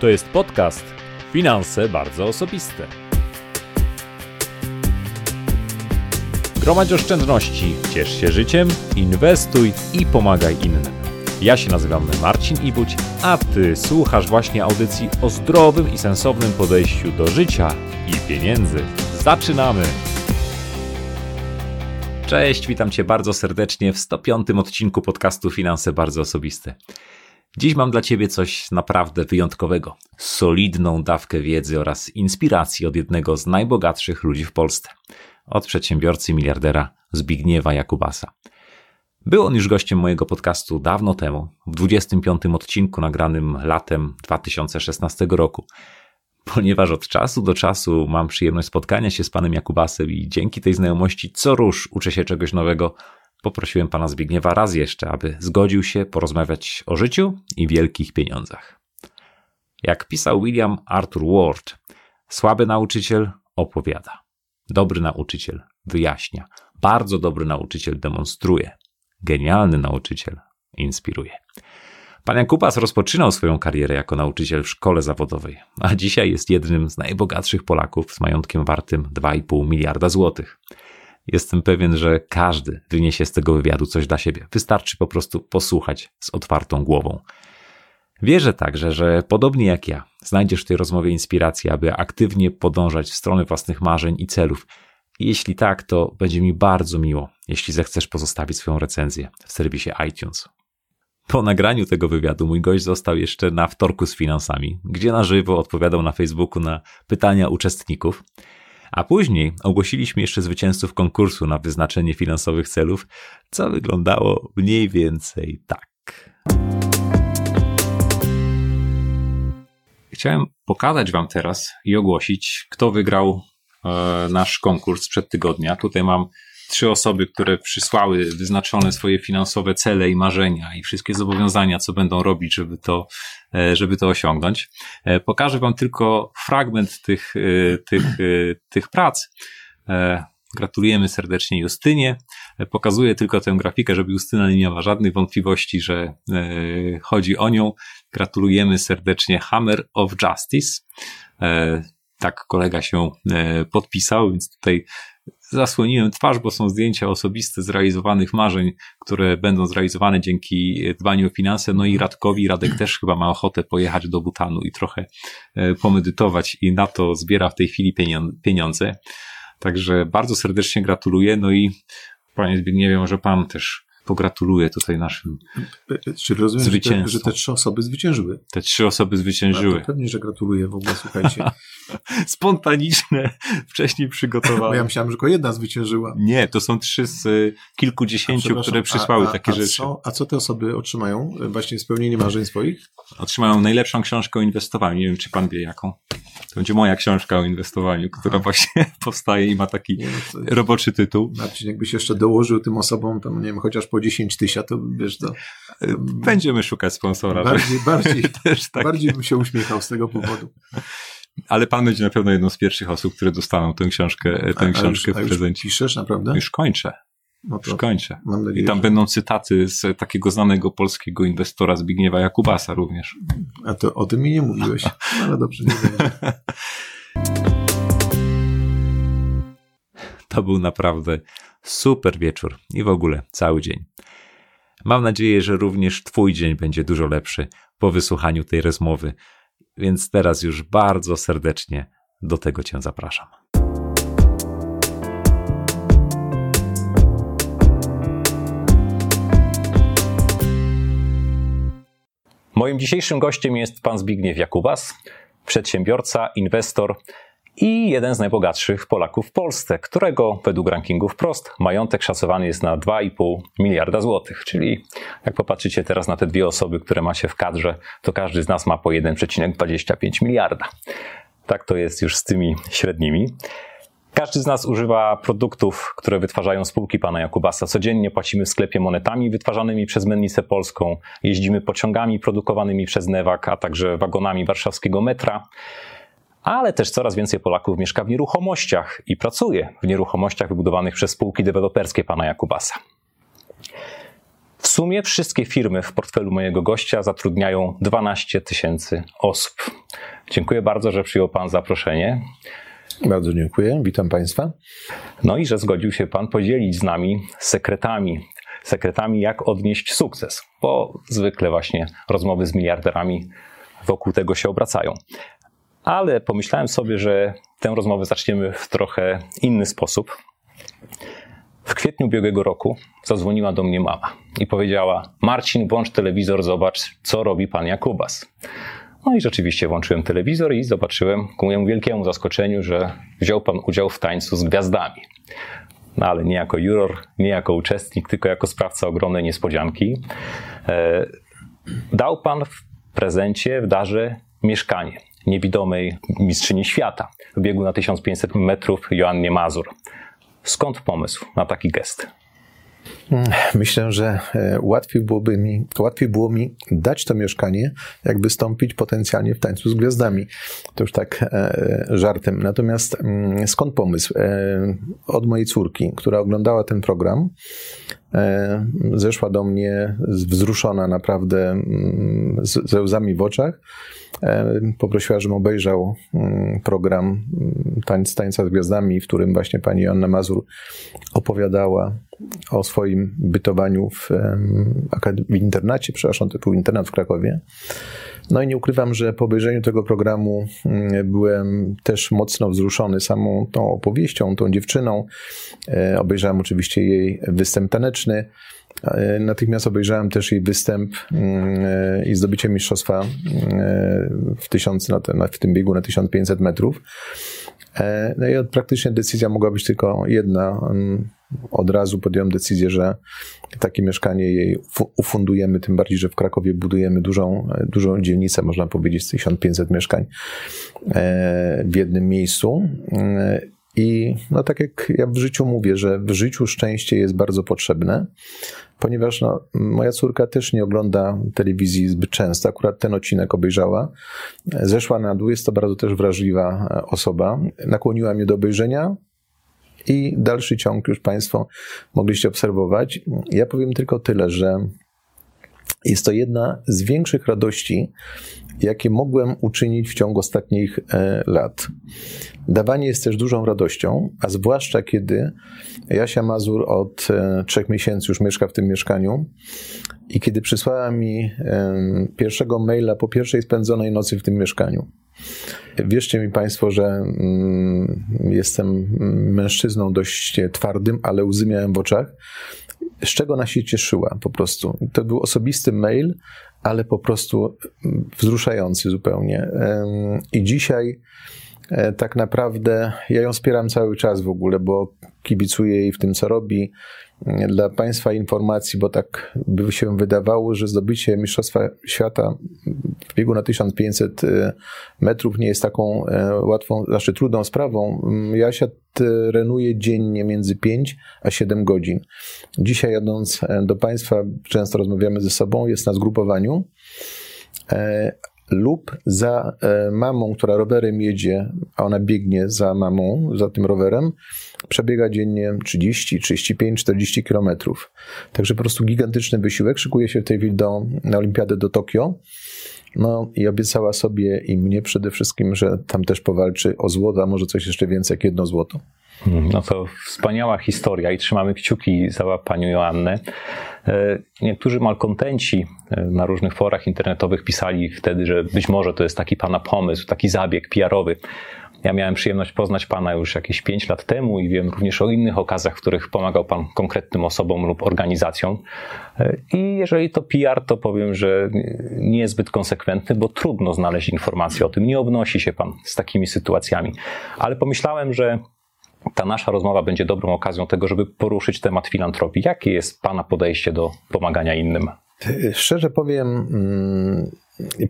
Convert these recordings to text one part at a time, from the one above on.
To jest podcast Finanse bardzo osobiste. Gromadź oszczędności, ciesz się życiem, inwestuj i pomagaj innym. Ja się nazywam Marcin Ibuć, a ty słuchasz właśnie audycji o zdrowym i sensownym podejściu do życia i pieniędzy. Zaczynamy! Cześć, witam cię bardzo serdecznie w 105 odcinku podcastu Finanse bardzo osobiste. Dziś mam dla Ciebie coś naprawdę wyjątkowego. Solidną dawkę wiedzy oraz inspiracji od jednego z najbogatszych ludzi w Polsce. Od przedsiębiorcy miliardera Zbigniewa Jakubasa. Był on już gościem mojego podcastu dawno temu, w 25 odcinku nagranym latem 2016 roku. Ponieważ od czasu do czasu mam przyjemność spotkania się z panem Jakubasem i dzięki tej znajomości co rusz uczę się czegoś nowego, poprosiłem pana Zbigniewa raz jeszcze, aby zgodził się porozmawiać o życiu i wielkich pieniądzach. Jak pisał William Arthur Ward, słaby nauczyciel opowiada, dobry nauczyciel wyjaśnia, bardzo dobry nauczyciel demonstruje, genialny nauczyciel inspiruje. Pan Jakubas rozpoczynał swoją karierę jako nauczyciel w szkole zawodowej, a dzisiaj jest jednym z najbogatszych Polaków z majątkiem wartym 2,5 miliarda złotych. Jestem pewien, że każdy wyniesie z tego wywiadu coś dla siebie. Wystarczy po prostu posłuchać z otwartą głową. Wierzę także, że podobnie jak ja, znajdziesz w tej rozmowie inspirację, aby aktywnie podążać w stronę własnych marzeń i celów. Jeśli tak, to będzie mi bardzo miło, jeśli zechcesz pozostawić swoją recenzję w serwisie iTunes. Po nagraniu tego wywiadu mój gość został jeszcze na wtorku z finansami, gdzie na żywo odpowiadał na Facebooku na pytania uczestników. A później ogłosiliśmy jeszcze zwycięzców konkursu na wyznaczenie finansowych celów, co wyglądało mniej więcej tak. Chciałem pokazać Wam teraz i ogłosić, kto wygrał e, nasz konkurs sprzed tygodnia. Tutaj mam trzy osoby, które przysłały wyznaczone swoje finansowe cele i marzenia i wszystkie zobowiązania, co będą robić, żeby to, e, żeby to osiągnąć. E, pokażę Wam tylko fragment tych, e, tych, tych prac. Gratulujemy serdecznie Justynie. Pokazuję tylko tę grafikę, żeby Justyna nie miała żadnych wątpliwości, że chodzi o nią. Gratulujemy serdecznie Hammer of Justice. Tak kolega się podpisał, więc tutaj zasłoniłem twarz, bo są zdjęcia osobiste zrealizowanych marzeń, które będą zrealizowane dzięki dbaniu o finanse. No i Radkowi, Radek też chyba ma ochotę pojechać do Butanu i trochę e, pomedytować i na to zbiera w tej chwili pieniądze. Także bardzo serdecznie gratuluję. No i panie Zbigniewie, może pan też pogratuluję tutaj naszym Czy rozumiem, zwycięstwom. Że te, że te trzy osoby zwyciężyły? Te trzy osoby zwyciężyły. pewnie, że gratuluję w ogóle, słuchajcie. Spontaniczne, wcześniej przygotowane. Bo ja myślałem, że tylko jedna zwyciężyła. Nie, to są trzy z y, kilkudziesięciu, które przysłały a, a, takie a rzeczy. Co, a co te osoby otrzymają? Właśnie spełnienie marzeń swoich? Otrzymają najlepszą książkę o inwestowaniu. Nie wiem, czy pan wie jaką. To będzie moja książka o inwestowaniu, która Aha. właśnie powstaje i ma taki nie, no roboczy tytuł. Marcin, jakbyś jeszcze dołożył tym osobom, tam nie wiem, chociaż po 10 tysięcy, to wiesz, to... Będziemy szukać sponsora. Bardziej, bardziej, też tak. bardziej bym się uśmiechał z tego powodu. Ale pan będzie na pewno jedną z pierwszych osób, które dostaną tę książkę, tę a, książkę a już, w prezencie. piszesz naprawdę? Już kończę. No to już kończę. Nadzieję, I tam że... będą cytaty z takiego znanego polskiego inwestora Zbigniewa Jakubasa również. A to o tym mi nie mówiłeś. Ale dobrze, nie będzie. To był naprawdę super wieczór i w ogóle cały dzień. Mam nadzieję, że również Twój dzień będzie dużo lepszy po wysłuchaniu tej rozmowy, więc teraz już bardzo serdecznie do tego Cię zapraszam. Moim dzisiejszym gościem jest pan Zbigniew Jakubas, przedsiębiorca, inwestor i jeden z najbogatszych Polaków w Polsce, którego według rankingów Prost majątek szacowany jest na 2,5 miliarda złotych. Czyli jak popatrzycie teraz na te dwie osoby, które macie w kadrze, to każdy z nas ma po 1,25 miliarda. Tak to jest już z tymi średnimi. Każdy z nas używa produktów, które wytwarzają spółki pana Jakubasa. Codziennie płacimy w sklepie monetami wytwarzanymi przez Mennicę Polską, jeździmy pociągami produkowanymi przez Newak, a także wagonami warszawskiego metra. Ale też coraz więcej Polaków mieszka w nieruchomościach i pracuje w nieruchomościach wybudowanych przez spółki deweloperskie pana Jakubasa. W sumie wszystkie firmy w portfelu mojego gościa zatrudniają 12 tysięcy osób. Dziękuję bardzo, że przyjął Pan zaproszenie. Bardzo dziękuję, witam Państwa. No i że zgodził się Pan podzielić z nami sekretami, sekretami jak odnieść sukces, bo zwykle właśnie rozmowy z miliarderami wokół tego się obracają. Ale pomyślałem sobie, że tę rozmowę zaczniemy w trochę inny sposób. W kwietniu ubiegłego roku zadzwoniła do mnie mama i powiedziała: Marcin, włącz telewizor, zobacz, co robi pan Jakubas. No i rzeczywiście włączyłem telewizor i zobaczyłem ku mojemu wielkiemu zaskoczeniu, że wziął pan udział w tańcu z gwiazdami. No ale nie jako juror, nie jako uczestnik, tylko jako sprawca ogromnej niespodzianki. E, dał pan w prezencie, w darze mieszkanie niewidomej mistrzyni świata w biegu na 1500 metrów Joannie Mazur. Skąd pomysł na taki gest? Myślę, że e, łatwiej byłoby mi, łatwiej było mi dać to mieszkanie, jak wystąpić potencjalnie w tańcu z gwiazdami. To już tak e, żartem. Natomiast mm, skąd pomysł? E, od mojej córki, która oglądała ten program, zeszła do mnie wzruszona naprawdę mm, ze łzami w oczach. E, poprosiła, żebym obejrzał mm, program Tańc, Tańca z Gwiazdami, w którym właśnie pani Joanna Mazur opowiadała o swoim bytowaniu w, w internacie, przepraszam, to był internat w Krakowie. No i nie ukrywam, że po obejrzeniu tego programu mm, byłem też mocno wzruszony samą tą opowieścią, tą dziewczyną. E, obejrzałem oczywiście jej występ taneczny. E, natychmiast obejrzałem też jej występ mm, e, i zdobycie mistrzostwa w, tysiąc, w tym biegu na 1500 metrów. No i praktycznie decyzja mogła być tylko jedna mm, od razu podjąłem decyzję, że takie mieszkanie jej ufundujemy, tym bardziej, że w Krakowie budujemy dużą, dużą dzielnicę, można powiedzieć, 1500 mieszkań e, w jednym miejscu. E, I no tak jak ja w życiu mówię, że w życiu szczęście jest bardzo potrzebne, ponieważ no, moja córka też nie ogląda telewizji zbyt często. Akurat ten odcinek obejrzała. Zeszła na dół, jest to bardzo też wrażliwa osoba. Nakłoniła mnie do obejrzenia i dalszy ciąg już Państwo mogliście obserwować. Ja powiem tylko tyle, że jest to jedna z większych radości, jakie mogłem uczynić w ciągu ostatnich e, lat. Dawanie jest też dużą radością, a zwłaszcza kiedy Jasia Mazur od e, trzech miesięcy już mieszka w tym mieszkaniu i kiedy przysłała mi pierwszego maila po pierwszej spędzonej nocy w tym mieszkaniu. Wierzcie mi Państwo, że mm, jestem mężczyzną dość twardym, ale łzy miałem w oczach. Z czego ona się cieszyła po prostu. To był osobisty mail, ale po prostu wzruszający zupełnie. I dzisiaj e, tak naprawdę ja ją wspieram cały czas w ogóle, bo kibicuję jej w tym, co robi dla Państwa informacji, bo tak by się wydawało, że zdobycie Mistrzostwa Świata w biegu na 1500 y, metrów nie jest taką e, łatwą, znaczy trudną sprawą. Mm, ja się trenuję dziennie między 5 a 7 godzin. Dzisiaj jadąc e, do Państwa, często rozmawiamy ze sobą, jest na zgrupowaniu, lub za e, mamą, która rowerem jedzie, a ona biegnie za mamą, za tym rowerem, przebiega dziennie 30, 35, 40 kilometrów. Także po prostu gigantyczny wysiłek. Szykuje się w tej chwili do, na olimpiadę do Tokio. No i obiecała sobie i mnie przede wszystkim, że tam też powalczy o złoto, a może coś jeszcze więcej jak jedno złoto. No to wspaniała historia i trzymamy kciuki za panią Joannę. E, niektórzy malkontenci e, na różnych forach internetowych pisali wtedy, że być może to jest taki pana pomysł, taki zabieg PR-owy. Ja miałem przyjemność poznać pana już jakieś 5 lat temu i wiem również o innych okazjach, w których pomagał pan konkretnym osobom lub organizacjom. E, I jeżeli to PR, to powiem, że nie jest zbyt konsekwentny, bo trudno znaleźć informacje o tym. Nie obnosi się pan z takimi sytuacjami. Ale pomyślałem, że ta nasza rozmowa będzie dobrą okazją tego, żeby poruszyć temat filantropii. Jakie jest Pana podejście do pomagania innym? Szczerze powiem mm,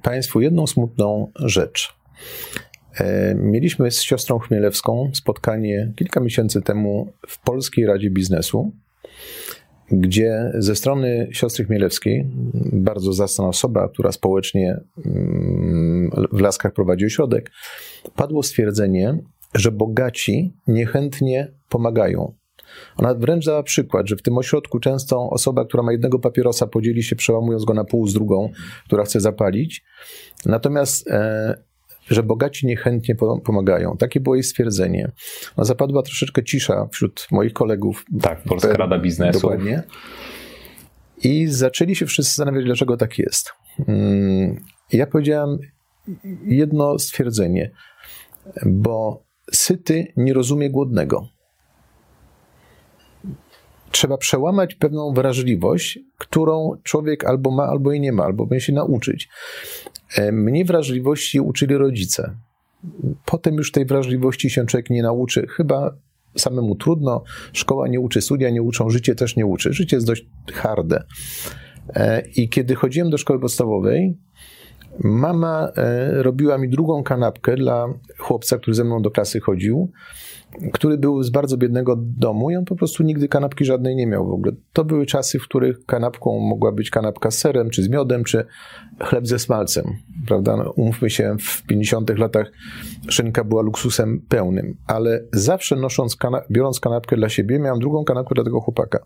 Państwu jedną smutną rzecz. E, mieliśmy z siostrą Chmielewską spotkanie kilka miesięcy temu w Polskiej Radzie Biznesu, gdzie ze strony siostry Chmielewskiej, bardzo zacna osoba, która społecznie mm, w Laskach prowadzi ośrodek, padło stwierdzenie, że bogaci niechętnie pomagają. Ona wręcz dała przykład, że w tym ośrodku często osoba, która ma jednego papierosa, podzieli się, przełamując go na pół z drugą, która chce zapalić. Natomiast e, że bogaci niechętnie pomagają. Takie było jej stwierdzenie. No, zapadła troszeczkę cisza wśród moich kolegów. Tak, Polska Rada Biznesu. Dokładnie. I zaczęli się wszyscy zastanawiać, dlaczego tak jest. Mm, ja powiedziałem jedno stwierdzenie, bo syty nie rozumie głodnego. Trzeba przełamać pewną wrażliwość, którą człowiek albo ma, albo jej nie ma, albo będzie się nauczyć. E, mnie wrażliwości uczyli rodzice. Potem już tej wrażliwości się człowiek nie nauczy. Chyba samemu trudno. Szkoła nie uczy, studia nie uczą, życie też nie uczy. Życie jest dość harde. E, I kiedy chodziłem do szkoły podstawowej, mama e, robiła mi drugą kanapkę dla chłopca, który ze mną do klasy chodził który był z bardzo biednego domu i on po prostu nigdy kanapki żadnej nie miał w ogóle. To były czasy, w których kanapką mogła być kanapka z serem, czy z miodem, czy chleb ze smalcem, prawda? No, umówmy się, w 50 latach szynka była luksusem pełnym, ale zawsze nosząc, kana biorąc kanapkę dla siebie, miałem drugą kanapkę dla tego chłopaka.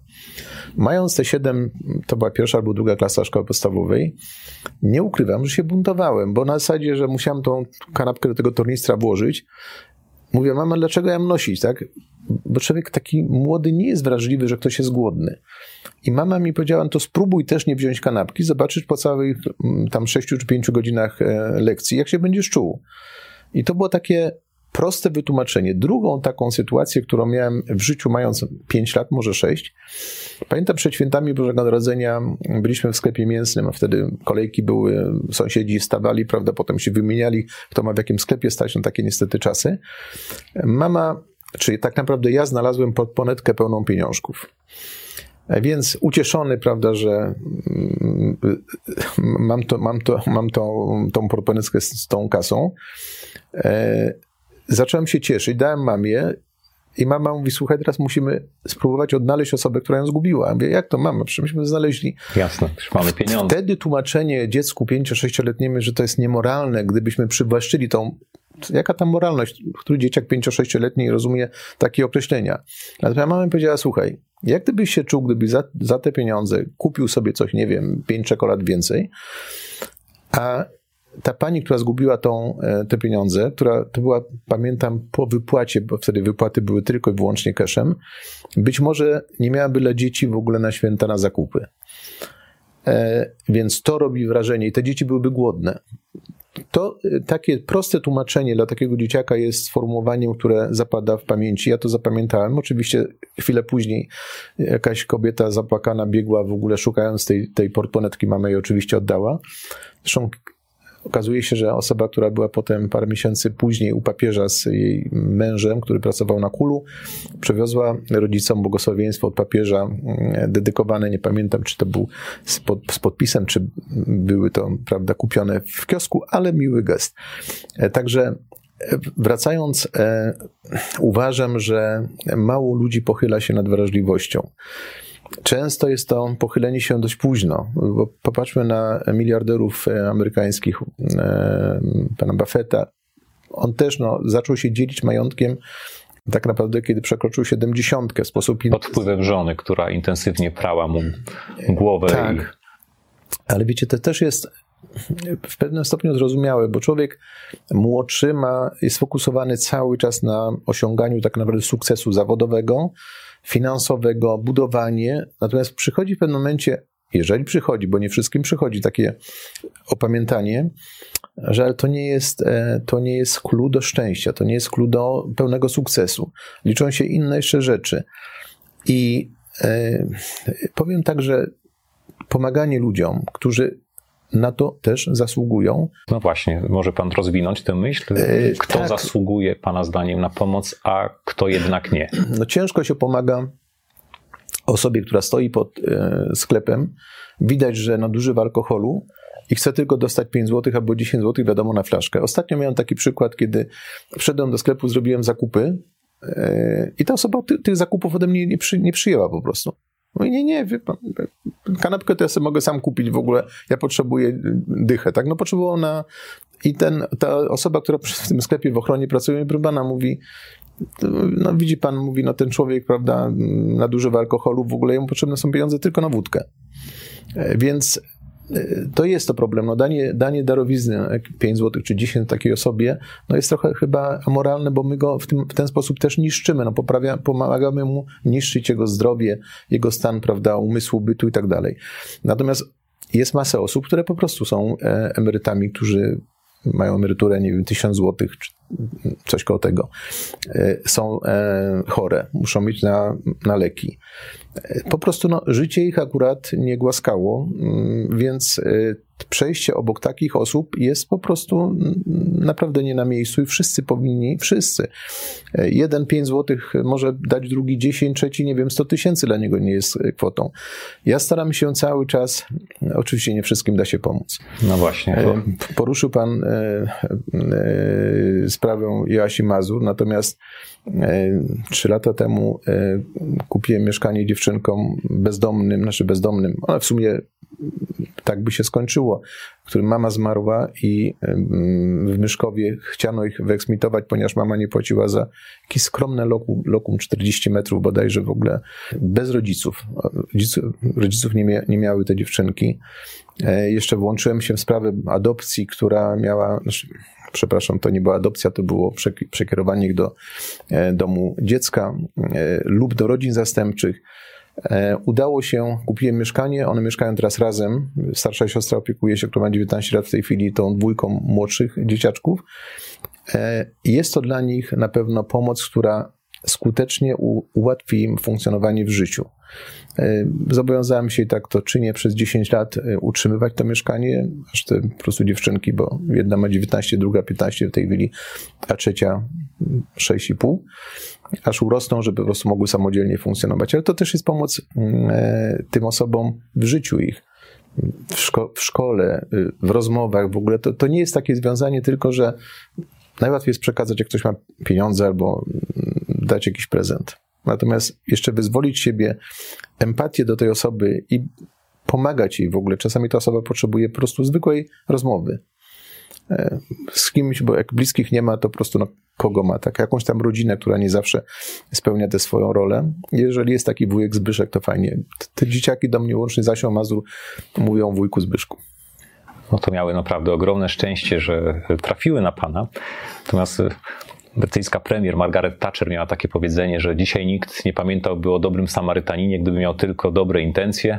Mając te 7, to była pierwsza albo druga klasa szkoły podstawowej, nie ukrywam, że się buntowałem, bo na zasadzie, że musiałem tą kanapkę do tego tornistra włożyć, Mówię, mama, dlaczego ja mam nosić, tak? Bo człowiek taki młody nie jest wrażliwy, że ktoś jest głodny. I mama mi powiedziała, to spróbuj też nie wziąć kanapki, zobaczysz po całych mm, tam 6 czy 5 godzinach e, lekcji, jak się będziesz czuł. I to było takie proste wytłumaczenie. Drugą taką sytuację, którą miałem w życiu mając 5 lat, może 6, pamiętam przed świętami Bożego Narodzenia byliśmy w sklepie mięsnym, a wtedy kolejki były, sąsiedzi stawali, prawda, potem się wymieniali, kto ma w jakim sklepie stać, na takie niestety czasy. Mama, czyli tak naprawdę ja znalazłem podponetkę pełną pieniążków. Więc ucieszony, prawda, że mm, mam, to, mam, to, mam tą portponetkę z, z tą kasą, e, zacząłem się cieszyć, dałem mamie i mama mówi, słuchaj, teraz musimy spróbować odnaleźć osobę, która ją zgubiła. Ja mówię, jak to mama? Przecież myśmy znaleźli. Jasne, mamy pieniądze. Wtedy tłumaczenie dziecku 5-6-letniemu, że to jest niemoralne, gdybyśmy przywłaszczyli tą jaka tam moralność, który dzieciak 5-6-letni rozumie takie określenia. Natomiast mama mi powiedziała, słuchaj, jak gdybyś się czuł, gdybyś za, za te pieniądze kupił sobie coś, nie wiem, 5 czekolad więcej, a ta pani, która zgubiła tą, e, te pieniądze, która to była, pamiętam, po wypłacie, bo wtedy wypłaty były tylko i wyłącznie cashem, być może nie miałaby dla dzieci w ogóle na święta na zakupy. E, więc to robi wrażenie i te dzieci byłyby głodne. To e, takie proste tłumaczenie dla takiego dzieciaka jest sformułowaniem, które zapada w pamięci. Ja to zapamiętałem. Oczywiście chwilę później jakaś kobieta zapłakana biegła w ogóle szukając tej, tej portmonetki, mama jej oczywiście oddała. Zresztą Okazuje się, że osoba, która była potem parę miesięcy później u papieża z jej mężem, który pracował na kulu, przewiozła rodzicom błogosławieństwo od papieża mm, dedykowane, nie pamiętam, czy to był z, pod, z podpisem, czy były to, prawda, kupione w kiosku, ale miły gest. E, także e, Wracając, e, uważam, że mało ludzi pochyla się nad wrażliwością. Często jest to pochylenie się dość późno, bo popatrzmy na miliarderów e, amerykańskich, e, pana Buffetta. On też no, zaczął się dzielić majątkiem tak naprawdę, kiedy przekroczył siedemdziesiątkę w sposób... Pod wpływem żony, która intensywnie prała mu głowę. Tak. I... Ale wiecie, to też jest w pewnym stopniu zrozumiałe, bo człowiek młodszy ma, jest sfokusowany cały czas na osiąganiu tak naprawdę sukcesu zawodowego, finansowego, budowanie. Natomiast przychodzi w pewnym momencie, jeżeli przychodzi, bo nie wszystkim przychodzi takie opamiętanie, że to nie jest, e, to nie jest klucz do szczęścia, to nie jest klucz do pełnego sukcesu. Liczą się inne jeszcze rzeczy. I e, powiem tak, że pomaganie ludziom, którzy na to też zasługują. No właśnie, może pan rozwinąć tę myśl? E, kto tak. zasługuje pana zdaniem na pomoc, a kto jednak nie? No ciężko się pomaga osobie, która stoi pod e, sklepem, widać, że nadużywa alkoholu i chce tylko dostać 5 zł albo 10 zł, wiadomo, na flaszkę. Ostatnio miałem taki przykład, kiedy wszedłem do sklepu, zrobiłem zakupy e, i ta osoba tych zakupów ode mnie nie, przy, nie przyjęła po prostu. Mówi, nie, nie, wie pan, kanapkę to ja sobie mogę sam kupić w ogóle, ja potrzebuję dychę, tak? No potrzebował na... I ten, ta osoba, która w tym sklepie w ochronie pracuje, próbana mówi, no widzi pan, mówi, no ten człowiek, prawda, nadużywa alkoholu, w ogóle jemu potrzebne są pieniądze tylko na wódkę. E, więc to jest to problem. No danie, danie darowizny, 5 zł czy 10 takiej osobie, no jest trochę chyba amoralne, bo my go w, tym, w ten sposób też niszczymy. No poprawia, pomagamy mu niszczyć jego zdrowie, jego stan, prawda, umysłu, bytu i tak dalej. Natomiast jest masa osób, które po prostu są e, emerytami, którzy mają emeryturę, nie wiem, 1000 zł, czy coś koło tego, e, są e, chore, muszą mieć na, na leki. Po prostu no, życie ich akurat nie głaskało, mm, więc przejście obok takich osób jest po prostu naprawdę nie na miejscu i wszyscy powinni, wszyscy. Jeden 5 zł może dać, drugi 10, trzeci, nie wiem, 100 tysięcy dla niego nie jest kwotą. Ja staram się cały czas, oczywiście nie wszystkim da się pomóc. No właśnie. Poruszył Pan e, e, sprawę Joasi Mazur, natomiast e, trzy lata temu kupiłem mieszkanie dziewczynkom bezdomnym, znaczy bezdomnym, ale w sumie tak by się skończyło, którym mama zmarła i w Myszkowie chciano ich wyeksmitować, ponieważ mama nie płaciła za jakieś skromne lokum, lokum 40 metrów bodajże w ogóle, bez rodziców. Rodziców, rodziców nie, mia, nie miały te dziewczynki. E, jeszcze włączyłem się w sprawę adopcji, która miała, znaczy, przepraszam, to nie była adopcja, to było przekierowanie ich do e, domu dziecka e, lub do rodzin zastępczych. E, udało się, kupiłem mieszkanie, one mieszkają teraz razem. Starsza siostra opiekuje się, która ma 19 lat w tej chwili, tą dwójką młodszych dzieciaczków. Jest to dla nich na pewno pomoc, która skutecznie ułatwi im funkcjonowanie w życiu. E, zobowiązałem się i tak to czynię przez 10 lat utrzymywać to mieszkanie, aż te po prostu dziewczynki, bo jedna ma 19, druga 15 w tej chwili, a trzecia 6,5 aż urosną, żeby po prostu mogły samodzielnie funkcjonować. Ale to też jest pomoc mm, e, tym osobom w życiu ich. W, szko w szkole, y, w rozmowach w ogóle, to, to nie jest takie związanie tylko, że najłatwiej jest przekazać, jak ktoś ma pieniądze albo mm, dać jakiś prezent. Natomiast jeszcze wyzwolić siebie, empatię do tej osoby i pomagać jej w ogóle. Czasami ta osoba potrzebuje po prostu zwykłej rozmowy. E, z kimś, bo jak bliskich nie ma, to po prostu no, kogo ma, tak? Jakąś tam rodzinę, która nie zawsze spełnia tę swoją rolę. Jeżeli jest taki wujek Zbyszek, to fajnie. Te dzieciaki do mnie łącznie Zasią Mazur mówią wujku Zbyszku. No to miały naprawdę ogromne szczęście, że trafiły na pana. Natomiast brytyjska premier Margaret Thatcher miała takie powiedzenie, że dzisiaj nikt nie pamiętałby o dobrym Samarytaninie, gdyby miał tylko dobre intencje,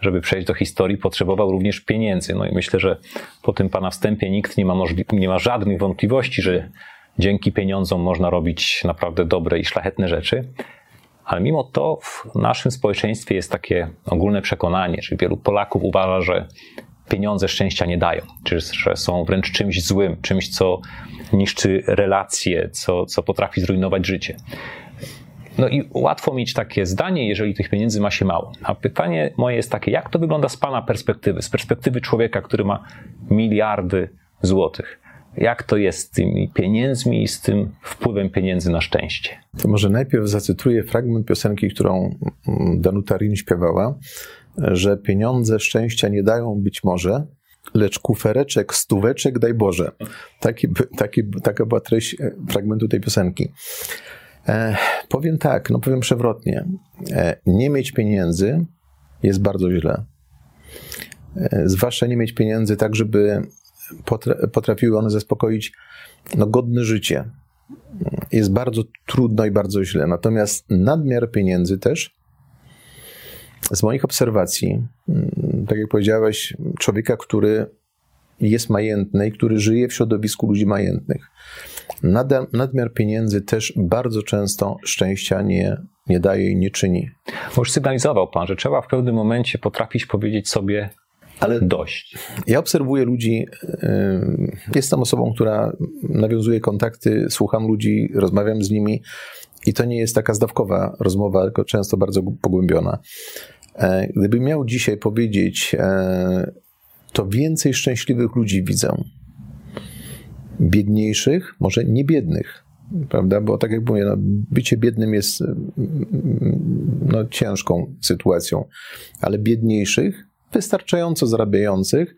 żeby przejść do historii, potrzebował również pieniędzy. No i myślę, że po tym pana wstępie nikt nie ma, nie ma żadnych wątpliwości, że dzięki pieniądzom można robić naprawdę dobre i szlachetne rzeczy. Ale mimo to w naszym społeczeństwie jest takie ogólne przekonanie, że wielu Polaków uważa, że pieniądze szczęścia nie dają, czy że są wręcz czymś złym, czymś, co niszczy relacje, co, co potrafi zrujnować życie. No i łatwo mieć takie zdanie, jeżeli tych pieniędzy ma się mało. A pytanie moje jest takie, jak to wygląda z Pana perspektywy, z perspektywy człowieka, który ma miliardy złotych? Jak to jest z tymi pieniędzmi i z tym wpływem pieniędzy na szczęście? To może najpierw zacytuję fragment piosenki, którą Danuta Rin śpiewała, że pieniądze szczęścia nie dają być może, lecz kufereczek, stóweczek daj Boże. Taki, taki, taka była treść fragmentu tej piosenki. E, powiem tak, no powiem przewrotnie. E, nie mieć pieniędzy jest bardzo źle. E, zwłaszcza nie mieć pieniędzy tak, żeby potrafiły one zaspokoić no, godne życie. Jest bardzo trudno i bardzo źle. Natomiast nadmiar pieniędzy też, z moich obserwacji, mm, tak jak powiedziałeś, człowieka, który jest majętny i który żyje w środowisku ludzi majętnych, nadmiar pieniędzy też bardzo często szczęścia nie, nie daje i nie czyni. Bo już sygnalizował Pan, że trzeba w pewnym momencie potrafić powiedzieć sobie ale dość. Ja obserwuję ludzi, jestem osobą, która nawiązuje kontakty, słucham ludzi, rozmawiam z nimi i to nie jest taka zdawkowa rozmowa, tylko często bardzo pogłębiona. E, gdybym miał dzisiaj powiedzieć, e, to więcej szczęśliwych ludzi widzę biedniejszych, może nie biednych, prawda? Bo tak jak mówię, no, bycie biednym jest no, ciężką sytuacją, ale biedniejszych, wystarczająco zarabiających,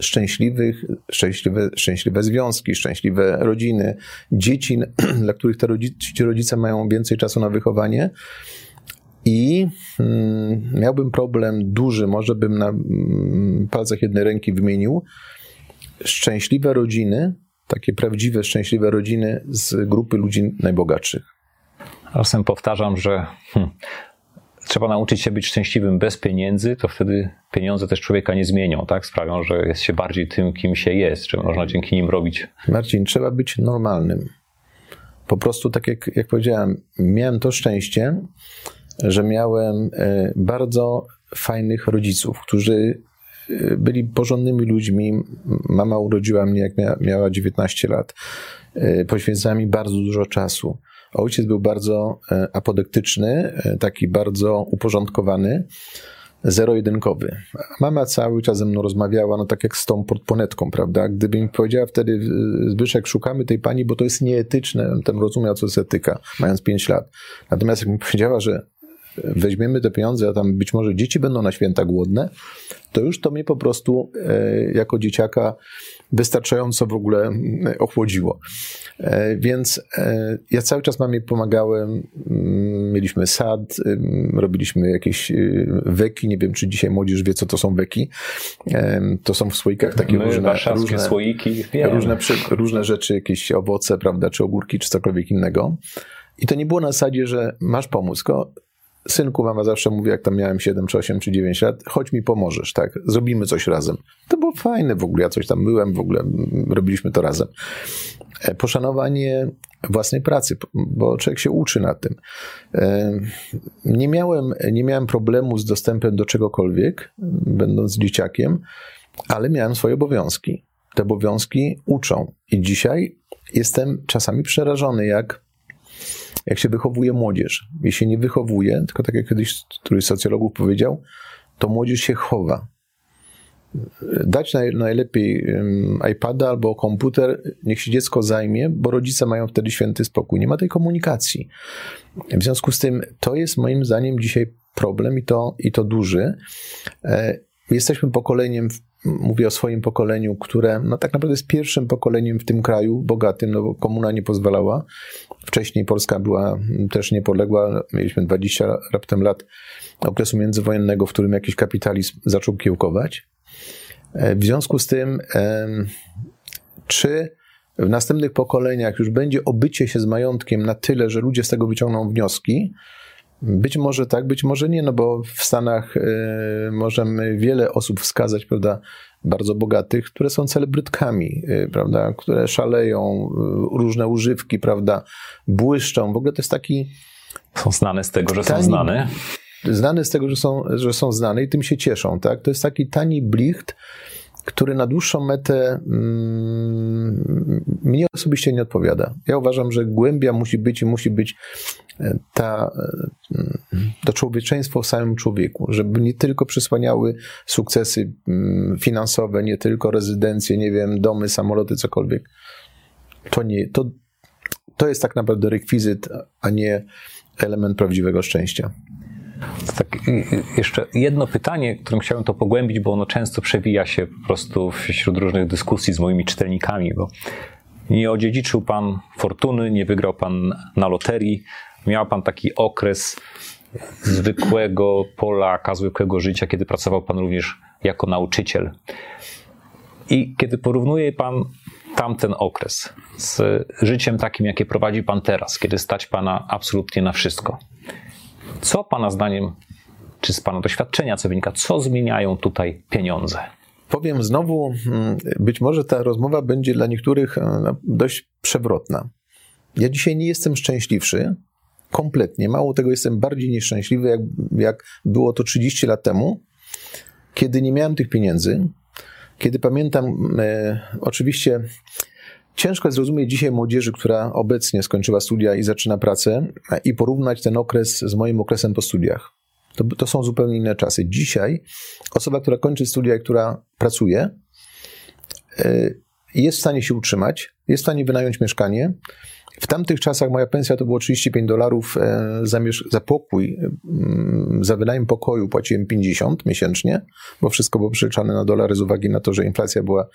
szczęśliwych, szczęśliwe, szczęśliwe związki, szczęśliwe rodziny, dzieci, dla których te rodzice, ci rodzice mają więcej czasu na wychowanie, I mm, miałbym problem duży, może bym na mm, palcach jednej ręki wymienił. Szczęśliwe rodziny, takie prawdziwe, szczęśliwe rodziny z grupy ludzi najbogatszych. Czasem powtarzam, że hmm, trzeba nauczyć się być szczęśliwym bez pieniędzy, to wtedy pieniądze też człowieka nie zmienią, tak? Sprawią, że jest się bardziej tym, kim się jest, czy można dzięki nim robić. Marcin, trzeba być normalnym. Po prostu, tak jak, jak powiedziałem, miałem to szczęście, że miałem e, bardzo fajnych rodziców, którzy e, byli porządnymi ludźmi. Mama urodziła mnie, jak miała 19 lat. E, poświęcała mi bardzo dużo czasu. Ojciec był bardzo apodektyczny, taki bardzo uporządkowany, zero-jedynkowy. Mama cały czas ze mną rozmawiała, no tak jak z tą portponetką, prawda? Gdyby mi powiedziała wtedy, Zbyszek, szukamy tej pani, bo to jest nieetyczne, ten rozumiał, co jest etyka, mając 5 lat. Natomiast jak mi powiedziała, że weźmiemy te pieniądze, a tam być może dzieci będą na święta głodne, to już to mnie po prostu e, jako dzieciaka wystarczająco w ogóle e, ochłodziło. E, więc ja cały czas mamie pomagałem. Mm, mieliśmy sad, robiliśmy jakieś weki. Nie wiem, czy dzisiaj młodzież wie, co to są weki. To są w słoikach takie My, różne, różne słoiki. Różne, różne rzeczy, jakieś owoce, prawda, czy ogórki, czy cokolwiek innego. I to nie było na zasadzie, że masz pomóc, tylko synku, mama zawsze mówi, jak tam miałem 7, czy 8, czy 9 lat, chodź mi pomożesz, tak? Zrobimy coś razem. To było fajne w ogóle, ja coś tam byłem, w ogóle robiliśmy to razem. E, poszanowanie własnej pracy, bo człowiek się uczy na tym. E, nie miałem, nie miałem problemu z dostępem do czegokolwiek, będąc dzieciakiem, ale miałem swoje obowiązki. Te obowiązki uczą. I dzisiaj jestem czasami przerażony, jak jak się wychowuje młodzież. Jeśli nie wychowuje, tylko tak jak kiedyś któryś z socjologów powiedział, to młodzież się chowa. Dać naj, najlepiej iPada albo komputer, niech się dziecko zajmie, bo rodzice mają wtedy święty spokój. Nie ma tej komunikacji. W związku z tym to jest moim zdaniem dzisiaj problem i to, i to duży. E, jesteśmy pokoleniem mówię o swoim pokoleniu, które no, tak naprawdę jest pierwszym pokoleniem w tym kraju bogatym, no bo komuna nie pozwalała. Wcześniej Polska była też niepodległa, mieliśmy 20 raptem lat okresu międzywojennego, w którym jakiś kapitalizm zaczął kiełkować. E, w związku z tym, czy w następnych pokoleniach już będzie obycie się z majątkiem na tyle, że ludzie z tego wyciągną wnioski, być może tak, być może nie, no bo w Stanach y, możemy wiele osób wskazać, prawda, bardzo bogatych, które są celebrytkami, y, prawda, które szaleją, y, różne używki, prawda, błyszczą. W ogóle to jest taki... Są znane z tego, że tani, są znane. Znane z tego, że są, że są znane i tym się cieszą, tak? To jest taki tani blicht, który na dłuższą metę mm, mnie osobiście nie odpowiada. Ja uważam, że głębia musi być i musi być e, ta, to człowieczeństwo w samym człowieku, żeby nie tylko przysłaniały sukcesy mm, finansowe, nie tylko rezydencje, nie wiem, domy, samoloty, cokolwiek. To nie, to, to jest tak naprawdę rekwizyt, a nie element prawdziwego szczęścia. Tak, jeszcze jedno pytanie, którym chciałem to pogłębić, bo ono często przewija się po prostu wśród różnych dyskusji z moimi czytelnikami, bo nie odziedziczył pan fortuny, nie wygrał pan na loterii, miał pan taki okres zwykłego Polaka, zwykłego życia, kiedy pracował pan również jako nauczyciel. I kiedy porównuje pan tamten okres z życiem takim, jakie prowadzi pan teraz, kiedy stać pana absolutnie na wszystko, co Pana zdaniem, czy z Pana doświadczenia, co wynika, co zmieniają tutaj pieniądze? Powiem znowu, mm, być może ta rozmowa będzie dla niektórych e, dość przewrotna. Ja dzisiaj nie jestem szczęśliwszy, kompletnie. Mało tego, jestem bardziej nieszczęśliwy, jak, jak było to 30 lat temu, kiedy nie miałem tych pieniędzy, kiedy pamiętam, e, oczywiście Ciężko jest zrozumieć dzisiaj młodzieży, która obecnie skończyła studia i zaczyna pracę, i porównać ten okres z moim okresem po studiach. To, to są zupełnie inne czasy. Dzisiaj osoba, która kończy studia i która pracuje, y, jest w stanie się utrzymać, jest w stanie wynająć mieszkanie. W tamtych czasach moja pensja to było 35 dolarów e, za, za pokój. Mm, za wynajem pokoju płaciłem 50 miesięcznie, bo wszystko było przeliczane na dolary z uwagi na to, że inflacja była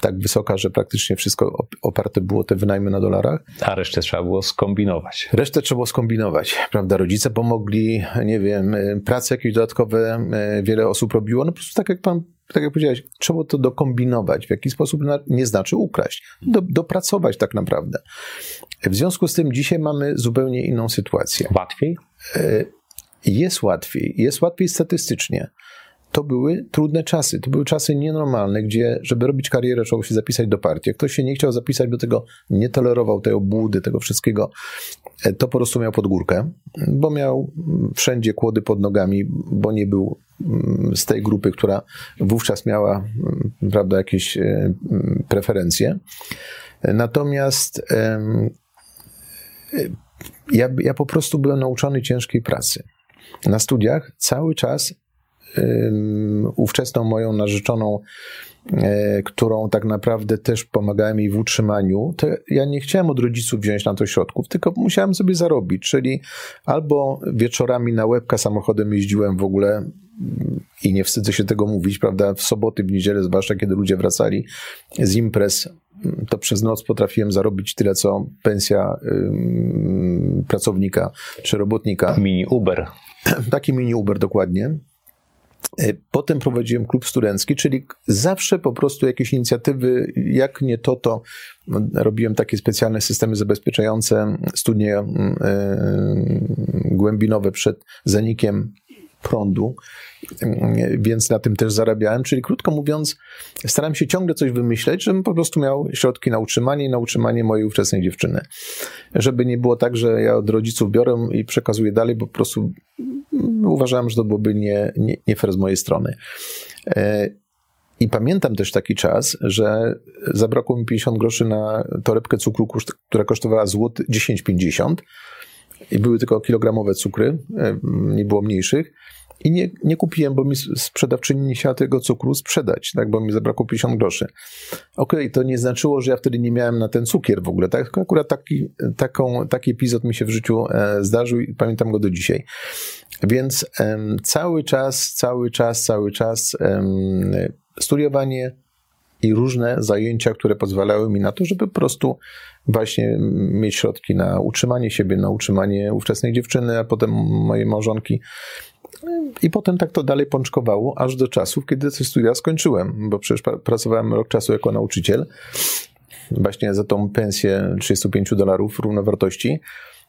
tak wysoka, że praktycznie wszystko oparte było te wynajmy na dolarach. A resztę trzeba było skombinować. Resztę trzeba było skombinować, prawda? Rodzice pomogli, nie wiem, y, prace jakieś dodatkowe y, wiele osób robiło. No po prostu tak jak pan, tak jak powiedziałeś, trzeba to dokombinować. W jaki sposób nie znaczy ukraść. Do, dopracować tak naprawdę. W związku z tym dzisiaj mamy zupełnie inną sytuację. Łatwiej? Y, jest łatwiej. Jest łatwiej statystycznie to były trudne czasy. To były czasy nienormalne, gdzie, żeby robić karierę, trzeba się zapisać do partii. Jak ktoś się nie chciał zapisać do tego, nie tolerował tej obłudy, tego wszystkiego, e, to po prostu miał pod górkę, bo miał wszędzie kłody pod nogami, bo nie był z tej grupy, która wówczas miała mm, prawda, jakieś e, mm, preferencje. Natomiast e, ja, ja po prostu byłem nauczony ciężkiej pracy. Na studiach cały czas ówczesną moją narzeczoną, e, którą tak naprawdę też pomagałem jej w utrzymaniu, to ja nie chciałem od rodziców wziąć na to środków, tylko musiałem sobie zarobić, czyli albo wieczorami na łebka samochodem jeździłem w ogóle i nie wstydzę się tego mówić, prawda, w soboty, w niedzielę, zwłaszcza kiedy ludzie wracali z imprez, to przez noc potrafiłem zarobić tyle, co pensja pracownika czy robotnika. Mini Uber. Taki mini Uber dokładnie. E, potem prowadziłem klub studencki, czyli zawsze po prostu jakieś inicjatywy, jak nie to, to no, robiłem takie specjalne systemy zabezpieczające studnie mm, e, głębinowe przed zanikiem prądu, mm, więc na tym też zarabiałem. Czyli krótko mówiąc, starałem się ciągle coś wymyśleć, żebym po prostu miał środki na utrzymanie i na utrzymanie mojej ówczesnej dziewczyny. Żeby nie było tak, że ja od rodziców biorę i przekazuję dalej, bo po prostu uważałem, że to byłoby nie, nie, nie fair z mojej strony. E, I pamiętam też taki czas, że zabrakło mi 50 groszy na torebkę cukru, która kosztowała złot 10,50 i były tylko kilogramowe cukry, e, nie było mniejszych. I nie, nie kupiłem, bo mi sprzedawczyni nie chciała tego cukru sprzedać, tak, bo mi zabrakło 50 groszy. Okej, okay, to nie znaczyło, że ja wtedy nie miałem na ten cukier w ogóle, tak? Tylko akurat taki, taką, taki epizod mi się w życiu e, zdarzył i pamiętam go do dzisiaj. Więc cały czas, cały czas, cały czas studiowanie i różne zajęcia, które pozwalały mi na to, żeby po prostu właśnie mieć środki na utrzymanie siebie, na utrzymanie ówczesnej dziewczyny, a potem mojej małżonki. I potem tak to dalej pączkowało, aż do czasów, kiedy te studia skończyłem, bo przecież pracowałem rok czasu jako nauczyciel, właśnie za tą pensję 35 dolarów równowartości,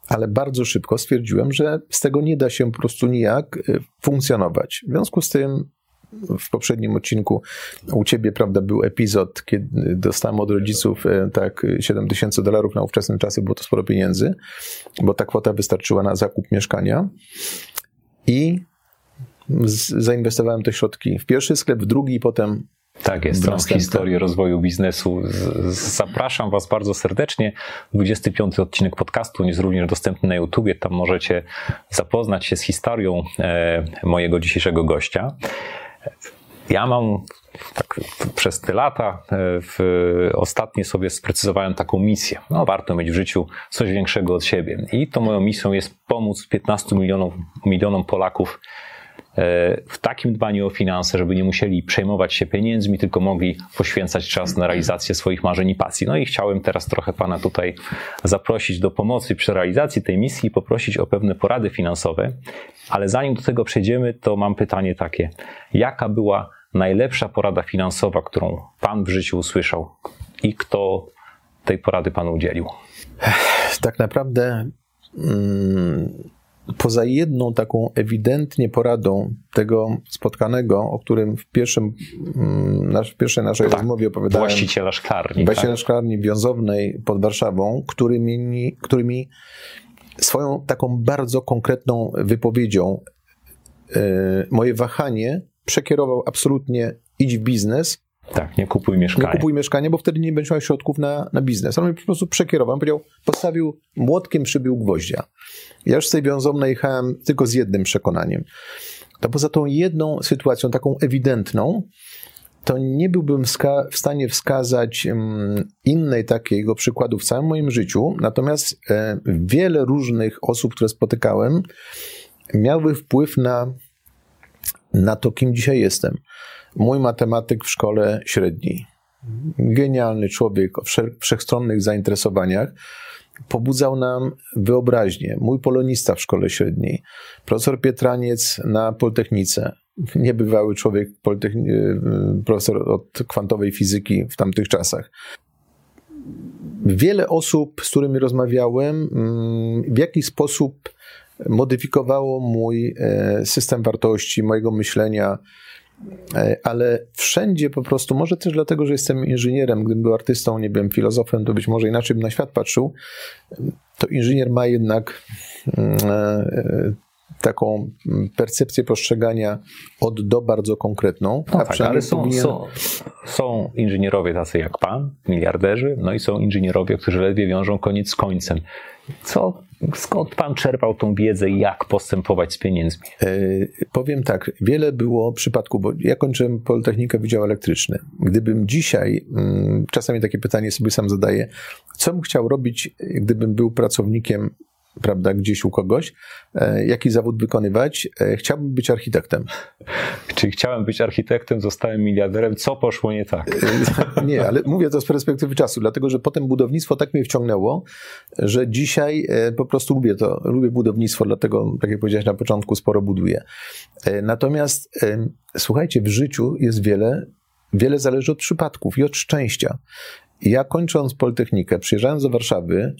ale bardzo szybko stwierdziłem, że z tego nie da się po prostu nijak y, funkcjonować. W związku z tym w poprzednim odcinku u ciebie, prawda, był epizod, kiedy dostałem od rodziców y, tak 7 tysięcy dolarów na ówczesne czasy, było to sporo pieniędzy, bo ta kwota wystarczyła na zakup mieszkania i zainwestowałem te środki w pierwszy sklep, w drugi i potem tak jest, tą historię rozwoju biznesu. Zapraszam Was bardzo serdecznie. 25 odcinek podcastu jest również dostępny na YouTubie. Tam możecie zapoznać się z historią e, mojego dzisiejszego gościa. Ja mam tak przez te lata e, w, ostatnio sobie sprecyzowałem taką misję. No, warto mieć w życiu coś większego od siebie. I to moją misją jest pomóc 15 milionom, milionom Polaków w takim dbaniu o finanse, żeby nie musieli przejmować się pieniędzmi, tylko mogli poświęcać czas na realizację swoich marzeń i pasji. No i chciałem teraz trochę Pana tutaj zaprosić do pomocy przy realizacji tej misji i poprosić o pewne porady finansowe. Ale zanim do tego przejdziemy, to mam pytanie takie. Jaka była najlepsza porada finansowa, którą Pan w życiu usłyszał i kto tej porady Panu udzielił? Tak naprawdę. Hmm poza jedną taką ewidentnie poradą tego spotkanego, o którym w, pierwszym, mm, nasz, w pierwszej naszej tak, rozmowie opowiadałem. Właściciela szklarni. Właściciela tak. szklarni wiązownej pod Warszawą, który mi, który mi swoją taką bardzo konkretną wypowiedzią yy, moje wahanie przekierował absolutnie idź w biznes, tak, nie kupuj mieszkania. Nie kupuj mieszkania, bo wtedy nie będziesz miał środków na, na biznes. On mnie po prostu przekierował. On powiedział, postawił, młotkiem przybił gwoździa. Ja już z tej wiązownej jechałem tylko z jednym przekonaniem. To poza tą jedną sytuacją, taką ewidentną, to nie byłbym w stanie wskazać mm, innej takiego przykładu w całym moim życiu. Natomiast e, wiele różnych osób, które spotykałem, miały wpływ na, na to, kim dzisiaj jestem mój matematyk w szkole średniej. genialny człowiek o wszechstronnych zainteresowaniach, pobudzał nam wyobraźnię. Mój polonista w szkole średniej, profesor Pietraniec na Politechnice, niebywały człowiek, profesor od kwantowej fizyki w tamtych czasach. Wiele osób, z którymi rozmawiałem, mm, w jakiś sposób modyfikowało mój e, system wartości, mojego myślenia, e, ale wszędzie po prostu, może też dlatego, że jestem inżynierem, gdybym był artystą, nie byłem filozofem, to być może inaczej bym na świat patrzył, to inżynier ma jednak mm, e, taką percepcję postrzegania od do bardzo konkretną. No tak, ale są, powinien... są, są inżynierowie tacy jak pan, miliarderzy, no i są inżynierowie, którzy ledwie wiążą koniec z końcem. Co, skąd pan czerpał tą wiedzę, jak postępować z pieniędzmi? E, powiem tak, wiele było przypadków, bo ja kończyłem Politechnikę Wydział Elektryczny. Gdybym dzisiaj, mm, czasami takie pytanie sobie sam zadaję, co bym chciał robić, gdybym był pracownikiem prawda, gdzieś u kogoś, e, jaki zawód wykonywać. E, chciałbym być architektem. Czyli chciałem być architektem, zostałem miliarderem. Co poszło nie tak? E, nie, ale mówię to z perspektywy czasu, dlatego że potem budownictwo tak mnie wciągnęło, że dzisiaj po prostu lubię to, lubię budownictwo, dlatego, tak jak powiedziałeś na początku, sporo buduję. Natomiast słuchajcie, w życiu jest wiele, wiele zależy od przypadków i od szczęścia. Ja kończąc Politechnikę, przyjeżdżając do Warszawy,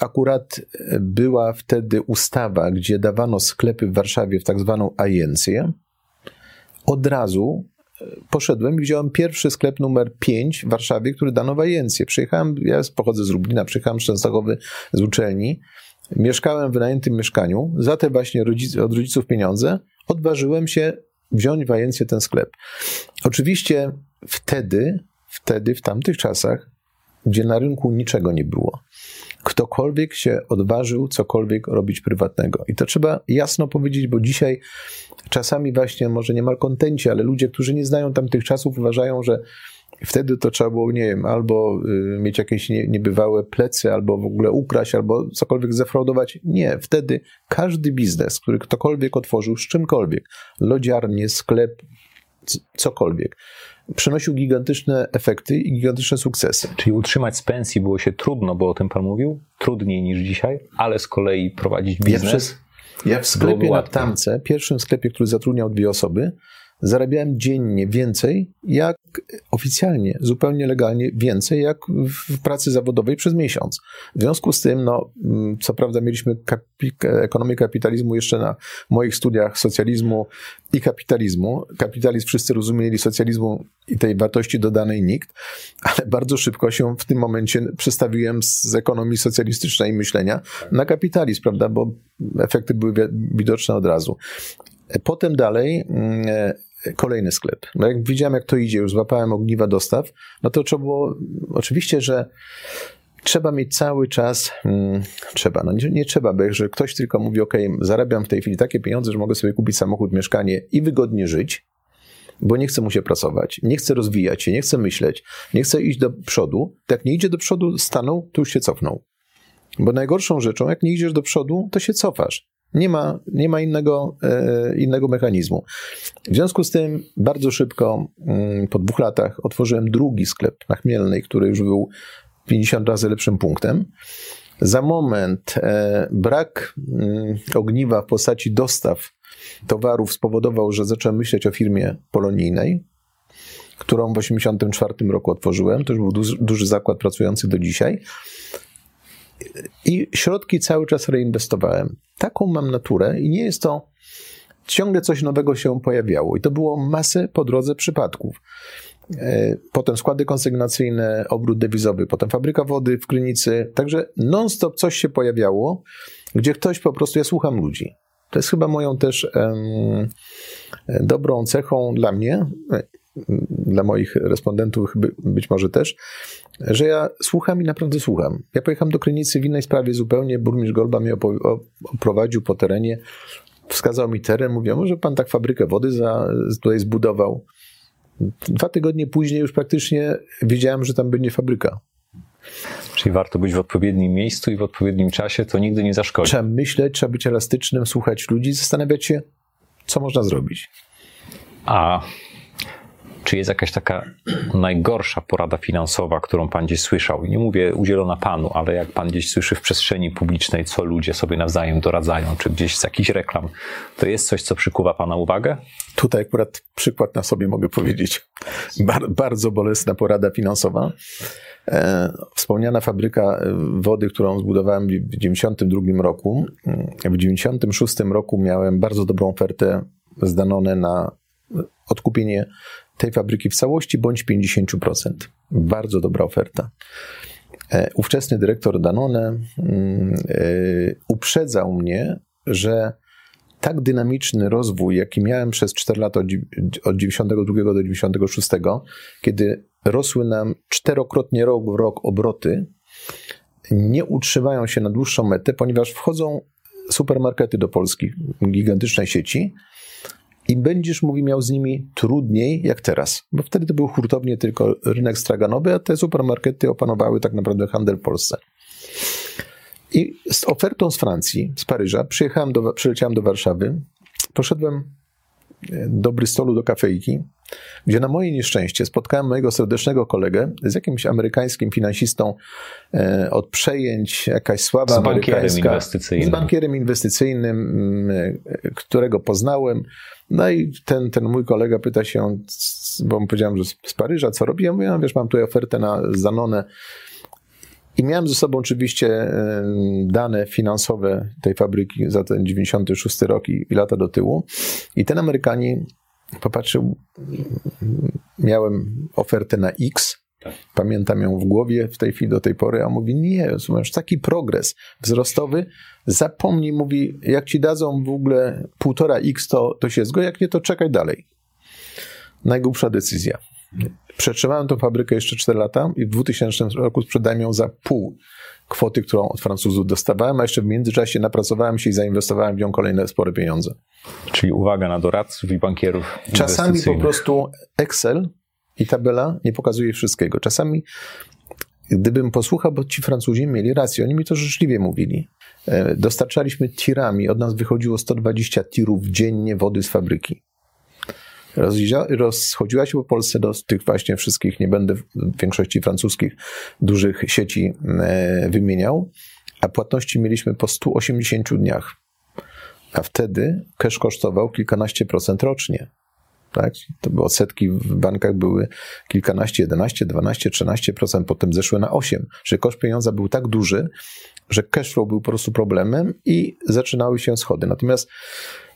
akurat była wtedy ustawa, gdzie dawano sklepy w Warszawie w tak zwaną ajencję. Od razu e, poszedłem i wziąłem pierwszy sklep numer 5 w Warszawie, który dano w ajencję. Przyjechałem, ja pochodzę z Lublina, przyjechałem z Częstochowy z uczelni, mieszkałem w wynajętym mieszkaniu, za te właśnie od rodziców pieniądze odważyłem się wziąć w ajencję ten sklep. Oczywiście wtedy, wtedy, w tamtych czasach, gdzie na rynku niczego nie było, ktokolwiek się odważył cokolwiek robić prywatnego. I to trzeba jasno powiedzieć, bo dzisiaj czasami właśnie, może nie malkontenci, ale ludzie, którzy nie znają tamtych czasów, uważają, że wtedy to trzeba było, nie wiem, albo y, mieć jakieś nie, niebywałe plecy, albo w ogóle ukraść, albo cokolwiek zefraudować. Nie, wtedy każdy biznes, który ktokolwiek otworzył z czymkolwiek, lodziarnię, sklep, cokolwiek, przynosił gigantyczne efekty i gigantyczne sukcesy. Czyli utrzymać z pensji było się trudno, bo o tym Pan mówił, trudniej niż dzisiaj, ale z kolei prowadzić biznes. Ja, w sklepie na Tamce, pierwszym sklepie, który zatrudniał dwie osoby, zarabiałem dziennie więcej, jak oficjalnie, zupełnie legalnie więcej, jak w pracy zawodowej przez miesiąc. W związku z tym, no, mm, co prawda mieliśmy kapi ekonomię kapitalizmu jeszcze na moich studiach socjalizmu i kapitalizmu. Kapitalizm wszyscy rozumieli, socjalizmu i tej wartości dodanej nikt, ale bardzo szybko się w tym momencie przestawiłem z ekonomii socjalistycznej myślenia na kapitalizm, prawda, bo efekty były widoczne od razu. Potem dalej mm, kolejny sklep. No jak widziałem, jak to idzie, już złapałem ogniwa dostaw, no to trzeba było, oczywiście, że trzeba mieć cały czas, hmm, trzeba, no nie, nie trzeba, bo że ktoś tylko mówi, ok, zarabiam w tej chwili takie pieniądze, że mogę sobie kupić samochód, mieszkanie i wygodnie żyć, bo nie chce mu się pracować, nie chce rozwijać się, nie chce myśleć, nie chce iść do przodu, jak nie idzie do przodu, stanął, to już się cofnął. Bo najgorszą rzeczą, jak nie idziesz do przodu, to się cofasz. Nie ma, nie ma innego, e, innego mechanizmu. W związku z tym bardzo szybko, mm, po dwóch latach, otworzyłem drugi sklep na Chmielnej, który już był 50 razy lepszym punktem. Za moment e, brak mm, ogniwa w postaci dostaw towarów spowodował, że zacząłem myśleć o firmie polonijnej, którą w 1984 roku otworzyłem. To już był duży, duży zakład pracujący do dzisiaj. I środki cały czas reinwestowałem. Taką mam naturę i nie jest to. Ciągle coś nowego się pojawiało i to było masę po drodze przypadków. E, potem składy konsygnacyjne, obrót dewizowy, potem fabryka wody w Krynicy. Także non-stop coś się pojawiało, gdzie ktoś po prostu, ja słucham ludzi. To jest chyba moją też um, dobrą cechą dla mnie, dla moich respondentów być może też, że ja słucham i naprawdę słucham. Ja pojechałem do Krynicy w innej sprawie zupełnie, burmistrz Golba mnie oprowadził po terenie, wskazał mi teren, mówię, może pan tak fabrykę wody za, tutaj zbudował. Dwa tygodnie później już praktycznie wiedziałem, że tam będzie fabryka. Czyli warto być w odpowiednim miejscu i w odpowiednim czasie, to nigdy nie zaszkodzi. Trzeba myśleć, trzeba być elastycznym, słuchać ludzi, zastanawiać się, co można zrobić. A Czy jest jakaś taka najgorsza porada finansowa, którą pan gdzieś słyszał? Nie mówię udzielona panu, ale jak pan gdzieś słyszy w przestrzeni publicznej, co ludzie sobie nawzajem doradzają, czy gdzieś z jakichś reklam, to jest coś, co przykuwa pana uwagę? Tutaj akurat przykład na sobie mogę powiedzieć. Bar bardzo bolesna porada finansowa. E, wspomniana fabryka e, wody, którą zbudowałem w 1992 roku. W 1996 roku miałem bardzo dobrą ofertę z Danone na odkupienie tej fabryki w całości bądź 50%. Bardzo dobra oferta. E, ówczesny dyrektor Danone mm, uprzedzał mnie, że tak dynamiczny rozwój, jaki miałem przez 4 lata od 92 do 96, kiedy rosły nam czterokrotnie rok w rok obroty, nie utrzymają się na dłuższą metę, ponieważ wchodzą supermarkety do Polski, gigantyczne sieci, i będziesz, mówi, miał z nimi trudniej jak teraz. Bo wtedy to był hurtownie tylko rynek straganowy, a te supermarkety opanowały tak naprawdę handel w Polsce. I z ofertą z Francji, z Paryża, przyjechałem do, przyleciałem do Warszawy, poszedłem e, do Bristolu, do kafejki, gdzie na moje nieszczęście spotkałem mojego serdecznego kolegę z jakimś amerykańskim finansistą e, od przejęć, jakaś sława z amerykańska. Inwestycyjnym. Z bankierem inwestycyjnym, mm, e, którego poznałem. No i ten, ten mój kolega pyta się, bo mu powiedziałem, że z Paryża, co robię? Ja mówię, no wiesz, mam tutaj ofertę na Zanone i miałem ze sobą oczywiście dane finansowe tej fabryki za ten 96 rok i, i lata do tyłu. I ten Amerykanin popatrzył, miałem ofertę na X, tak. pamiętam ją w głowie w tej chwili do tej pory, a mówi, nie, masz taki progres wzrostowy, zapomnij, mówi, jak ci dadzą w ogóle półtora X, to, to się zgodzi, jak nie, to czekaj dalej. Najgłupsza decyzja. Przetrzymałem tą fabrykę jeszcze 4 lata i w 2000 roku sprzedałem ją za pół kwoty, którą od Francuzów dostawałem, a jeszcze w międzyczasie napracowałem się i zainwestowałem w nią kolejne spore pieniądze. Czyli uwaga na doradców i bankierów. Czasami po prostu Excel i tabela nie pokazuje wszystkiego. Czasami, gdybym posłuchał, bo ci Francuzi mieli rację, oni mi to życzliwie mówili. E, dostarczaliśmy tirami, od nas wychodziło 120 tirów dziennie wody z fabryki rozchodziła się po Polsce do tych właśnie wszystkich, nie będę w większości francuskich dużych sieci e, wymieniał, a płatności mieliśmy po 180 dniach. A wtedy cash kosztował kilkanaście procent rocznie. Tak? To były odsetki w bankach były kilkanaście, 11, 12, 13 procent, potem zeszły na 8, że koszt pieniądza był tak duży, że cashflow był po prostu problemem i zaczynały się schody. Natomiast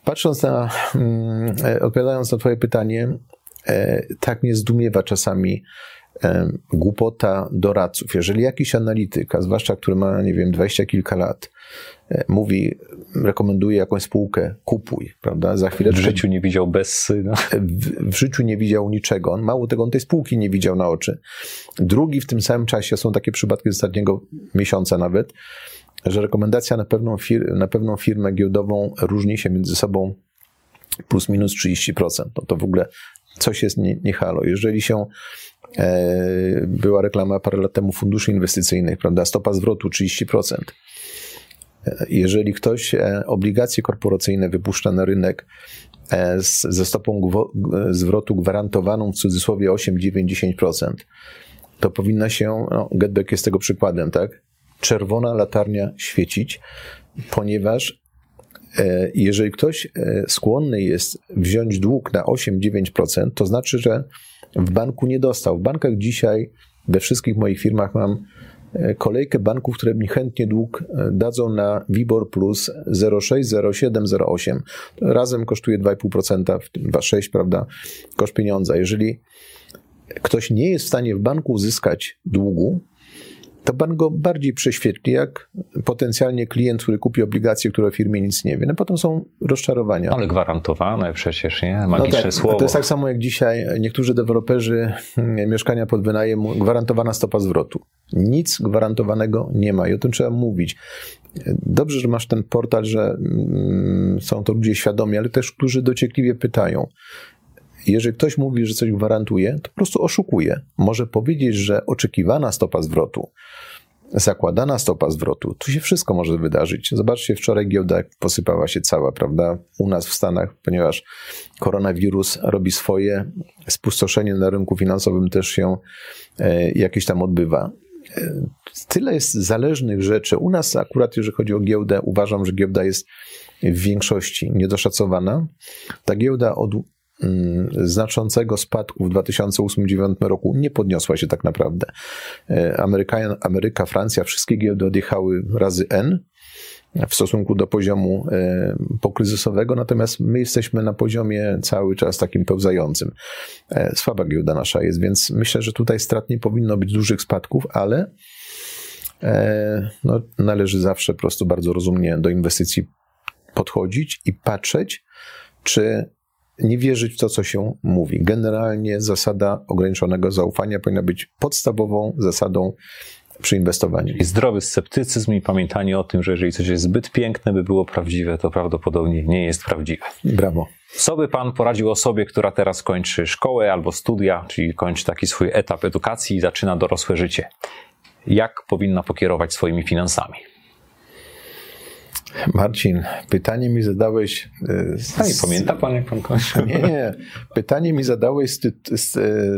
Patrząc na, mm, e, odpowiadając na Twoje pytanie, e, tak mnie zdumiewa czasami e, głupota doradców. Jeżeli jakiś analityk, a zwłaszcza który ma, nie wiem, dwadzieścia kilka lat, mówi, rekomenduje jakąś spółkę, kupuj, prawda? Za chwilę. W życiu nie widział bez syna. W, w, życiu nie widział niczego. On mało tego, on tej spółki nie widział na oczy. Drugi w tym samym czasie, są takie przypadki z ostatniego miesiąca nawet, że rekomendacja na pewną, fir na pewną firmę giełdową różni się między sobą plus minus 30%. No to w ogóle coś jest nie, nie halo. Jeżeli się e, była reklama parę lat temu funduszy inwestycyjnych, prawda, stopa zwrotu 30%. E, jeżeli ktoś e, obligacje korporacyjne wypuszcza na rynek e, z, ze stopą zwrotu gwarantowaną w cudzysłowie 8, 9, 10%, to powinna się, no, Getback jest tego przykładem, tak? Czerwona latarnia świecić, ponieważ e, jeżeli ktoś e, skłonny jest wziąć dług na 8-9%, to znaczy, że w banku nie dostał. W bankach dzisiaj, we wszystkich moich firmach mam e, kolejkę banków, które mi chętnie dług dadzą na WIBOR plus 0,6, 0,7, 0,8. Razem kosztuje 2,5%, 2,6, prawda, koszt pieniądza. Jeżeli ktoś nie jest w stanie w banku uzyskać długu, to bank go bardziej prześwietli, jak potencjalnie klient, który kupi obligacje, które o firmie nic nie wie. No potem są rozczarowania. Ale gwarantowane przecież, nie? Magiczne no tak, słowo. To jest tak samo jak dzisiaj niektórzy deweloperzy hmm, mieszkania pod wynajem, gwarantowana stopa zwrotu. Nic gwarantowanego nie ma i o tym trzeba mówić. Dobrze, że masz ten portal, że mm, są to ludzie świadomi, ale też, którzy dociekliwie pytają. Jeżeli ktoś mówi, że coś gwarantuje, to po prostu oszukuje. Może powiedzieć, że oczekiwana stopa zwrotu zakładana stopa zwrotu, tu się wszystko może wydarzyć. Zobaczcie, wczoraj giełda posypała się cała, prawda? U nas w Stanach, ponieważ koronawirus robi swoje, spustoszenie na rynku finansowym też się e, jakieś tam odbywa. E, tyle jest zależnych rzeczy. U nas akurat, jeżeli chodzi o giełdę, uważam, że giełda jest w większości niedoszacowana. Ta giełda od znaczącego spadku w 2008-2009 roku nie podniosła się tak naprawdę. E, Ameryka, Ameryka, Francja, wszystkie giełdy odjechały razy N w stosunku do poziomu e, pokryzysowego, natomiast my jesteśmy na poziomie cały czas takim pełzającym. E, słaba giełda nasza jest, więc myślę, że tutaj strat nie powinno być dużych spadków, ale no, należy zawsze po prostu bardzo rozumnie do inwestycji podchodzić i patrzeć, czy nie wierzyć w to, co się mówi. Generalnie zasada ograniczonego zaufania powinna być podstawową zasadą przy inwestowaniu. I zdrowy sceptycyzm i pamiętanie o tym, że jeżeli coś jest zbyt piękne, by było prawdziwe, to prawdopodobnie nie jest prawdziwe. Brawo. Co by Pan poradził osobie, która teraz kończy szkołę albo studia, czyli kończy taki swój etap edukacji i zaczyna dorosłe życie? Jak powinna pokierować swoimi finansami? Marcin, pytanie mi zadałeś. E, z, A nie pamięta pan, jak pan kończył? Nie, nie. Pytanie mi zadałeś z, z,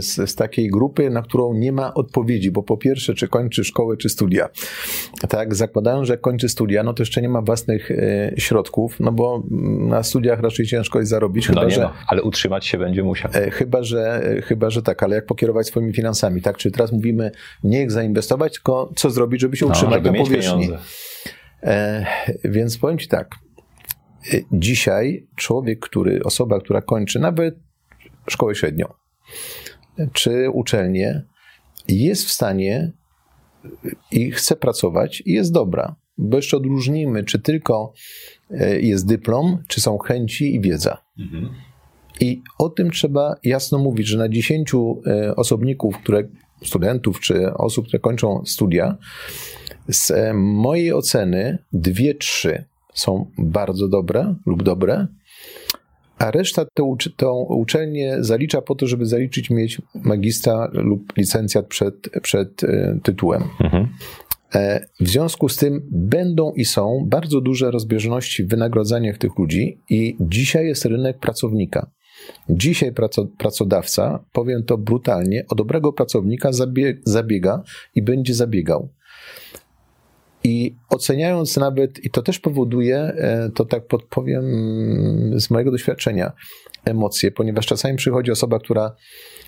z, z, takiej grupy, na którą nie ma odpowiedzi, bo po pierwsze, czy kończy szkołę, czy studia. Tak, zakładając, że kończy studia, no to jeszcze nie ma własnych e, środków, no bo na studiach raczej ciężko jest zarobić. No chyba, nie że, no, ale utrzymać się będzie musiał. E, chyba że, chyba, że tak, ale jak pokierować swoimi finansami, tak? Czy teraz mówimy nie jak zainwestować, tylko co zrobić, żeby się no, utrzymać no, żeby na powierzchni. Pieniądze. E, więc powiem Ci tak. E, dzisiaj człowiek, który, osoba, która kończy nawet szkołę średnią czy uczelnię, jest w stanie i chce pracować i jest dobra. Bo jeszcze odróżnimy, czy tylko e, jest dyplom, czy są chęci i wiedza. Mhm. I o tym trzeba jasno mówić, że na 10 osobników, które, studentów czy osób, które kończą studia, z e, mojej oceny dwie, trzy są bardzo dobre lub dobre, a reszta tą, tą uczelnię zalicza po to, żeby zaliczyć, mieć magistra lub licencjat przed, przed e, tytułem. Mhm. E, w związku z tym będą i są bardzo duże rozbieżności w wynagrodzeniach tych ludzi, i dzisiaj jest rynek pracownika. Dzisiaj pracodawca, powiem to brutalnie, o dobrego pracownika zabiega i będzie zabiegał. I oceniając nawet, i to też powoduje, e, to tak podpowiem mm, z mojego doświadczenia, emocje, ponieważ czasami przychodzi osoba, która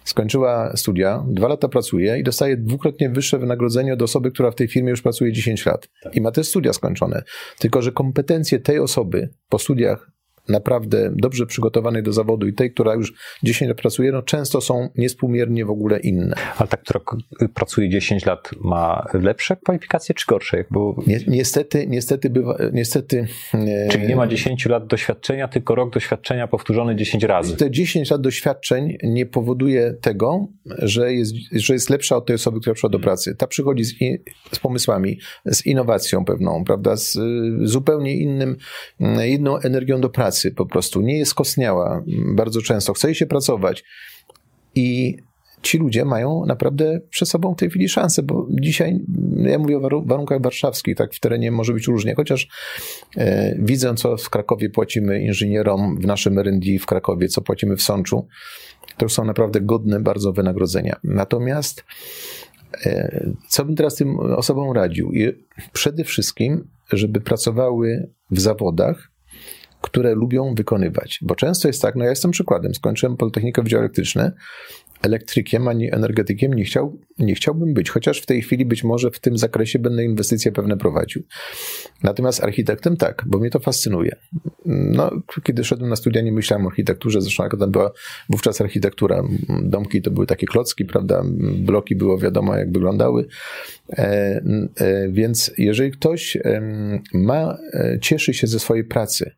skończyła studia, dwa lata pracuje i dostaje dwukrotnie wyższe wynagrodzenie od osoby, która w tej firmie już pracuje 10 lat i ma te studia skończone. Tylko, że kompetencje tej osoby po studiach naprawdę dobrze przygotowanej do zawodu i tej, która już 10 lat pracuje, no często są niespółmiernie w ogóle inne. Ale ta, która pracuje 10 lat ma lepsze kwalifikacje czy gorsze? Bo... Ni niestety, niestety bywa, niestety... E... Czyli nie ma 10 lat doświadczenia, tylko rok doświadczenia powtórzony 10 razy. Te 10 lat doświadczeń nie powoduje tego, że jest, że jest lepsza od tej osoby, która przyszła do pracy. Ta przychodzi z, z pomysłami, z innowacją pewną, prawda, z zupełnie innym, inną energią do pracy pracy po prostu, nie jest kostniała bardzo często, chce się pracować i ci ludzie mają naprawdę przed sobą w tej chwili szansę, bo dzisiaj, ja mówię o warunkach warszawskich, tak w terenie może być różnie, chociaż e, widzę, co w Krakowie płacimy inżynierom w naszym R&D w Krakowie, co płacimy w Sączu, to są naprawdę godne bardzo wynagrodzenia. Natomiast e, co bym teraz tym osobom radził? I przede wszystkim, żeby pracowały w zawodach, które lubią wykonywać. Bo często jest tak, no ja jestem przykładem, skończyłem Politechnikę Wydział Elektryczny, elektrykiem ani energetykiem nie, chciał, nie chciałbym być, chociaż w tej chwili być może w tym zakresie będę inwestycje pewne prowadził. Natomiast architektem tak, bo mnie to fascynuje. No, kiedy szedłem na studia, nie myślałem o architekturze, zresztą jak tam była wówczas architektura, domki to były takie klocki, prawda, bloki było wiadomo jak wyglądały, e, e, więc jeżeli ktoś ma, e, cieszy się ze swojej pracy,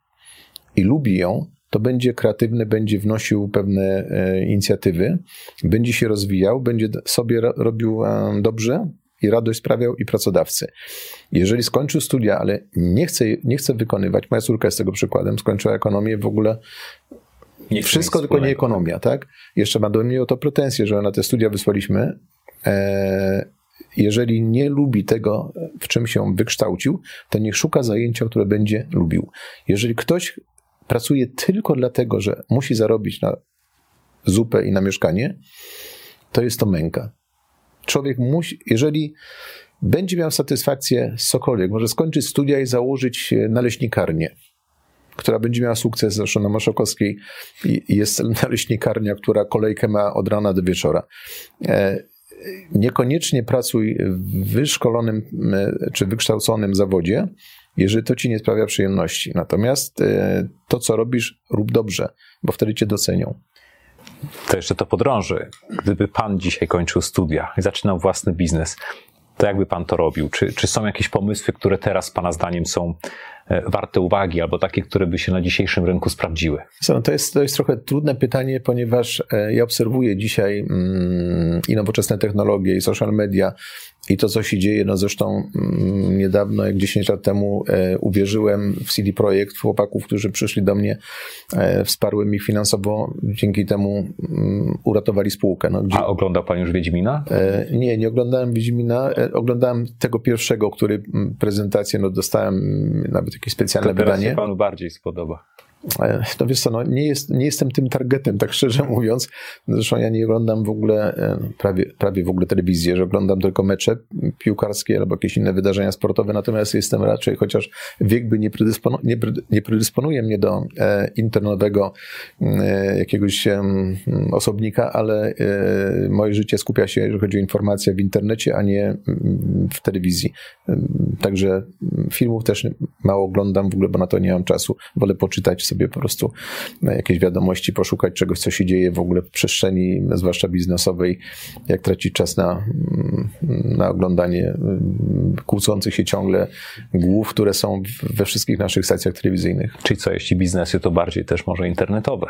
i lubi ją, to będzie kreatywny, będzie wnosił pewne e, inicjatywy, będzie się rozwijał, będzie sobie robił e, dobrze i radość sprawiał i pracodawcy. Jeżeli skończył studia, ale nie chce, nie chce wykonywać, moja córka jest tego przykładem, skończyła ekonomię w ogóle nie wszystko, tylko nie ekonomia, tak? Jeszcze ma do mnie o to pretensje, że na te studia wysłaliśmy e, jeżeli nie lubi tego, w czym się wykształcił, to niech szuka zajęcia, które będzie lubił. Jeżeli ktoś pracuje tylko dlatego, że musi zarobić na zupę i na mieszkanie, to jest to męka. Człowiek musi, jeżeli będzie miał satysfakcję z cokolwiek, może skończyć studia i założyć naleśnikarnię, która będzie miała sukces. Zresztą na Maszokowskiej jest naleśnikarnia, która kolejkę ma od rana do wieczora. E, niekoniecznie pracuj w wyszkolonym e, czy wykształconym zawodzie, jeżeli to ci nie sprawia przyjemności. Natomiast e, to, co robisz, rób dobrze, bo wtedy cię docenią. To jeszcze to podrąży. Gdyby pan dzisiaj kończył studia i zaczynał własny biznes, to jakby pan to robił? Czy, czy są jakieś pomysły, które teraz pana zdaniem są warte uwagi, albo takie, które by się na dzisiejszym rynku sprawdziły? To jest, to jest trochę trudne pytanie, ponieważ e, ja obserwuję dzisiaj mm, i nowoczesne technologie, i social media, i to, co się dzieje, no zresztą mm, niedawno, jak 10 lat temu, e, uwierzyłem w CD Projekt, chłopaków, którzy przyszli do mnie, e, wsparły mi finansowo, dzięki temu mm, uratowali spółkę. No, gdzie... A oglądał pan już Wiedźmina? E, nie, nie oglądałem Wiedźmina. Oglądałem tego pierwszego, który mm, prezentację, no dostałem nawet jakieś specjalne to teraz wydanie. się panu bardziej spodoba. No wiesz co, no nie, jest, nie jestem tym targetem, tak szczerze mówiąc. Zresztą ja nie oglądam w ogóle, e, prawie, prawie w ogóle telewizję, że oglądam tylko mecze piłkarskie albo jakieś inne wydarzenia sportowe, natomiast jestem raczej, chociaż wiek by nie, predysponu, nie, nie predysponuje mnie do e, internetowego e, jakiegoś e, osobnika, ale e, moje życie skupia się, jeżeli chodzi o informacje w internecie, a nie w telewizji. Także filmów też mało oglądam w ogóle, bo na to nie mam czasu. Wolę poczytać sobie po prostu jakieś wiadomości, poszukać czegoś, co się dzieje w ogóle w przestrzeni, zwłaszcza biznesowej, jak tracić czas na, na oglądanie mm, kłócących się ciągle głów, które są we wszystkich naszych stacjach telewizyjnych. Czyli co, jeśli biznesy, to bardziej też może internetowe?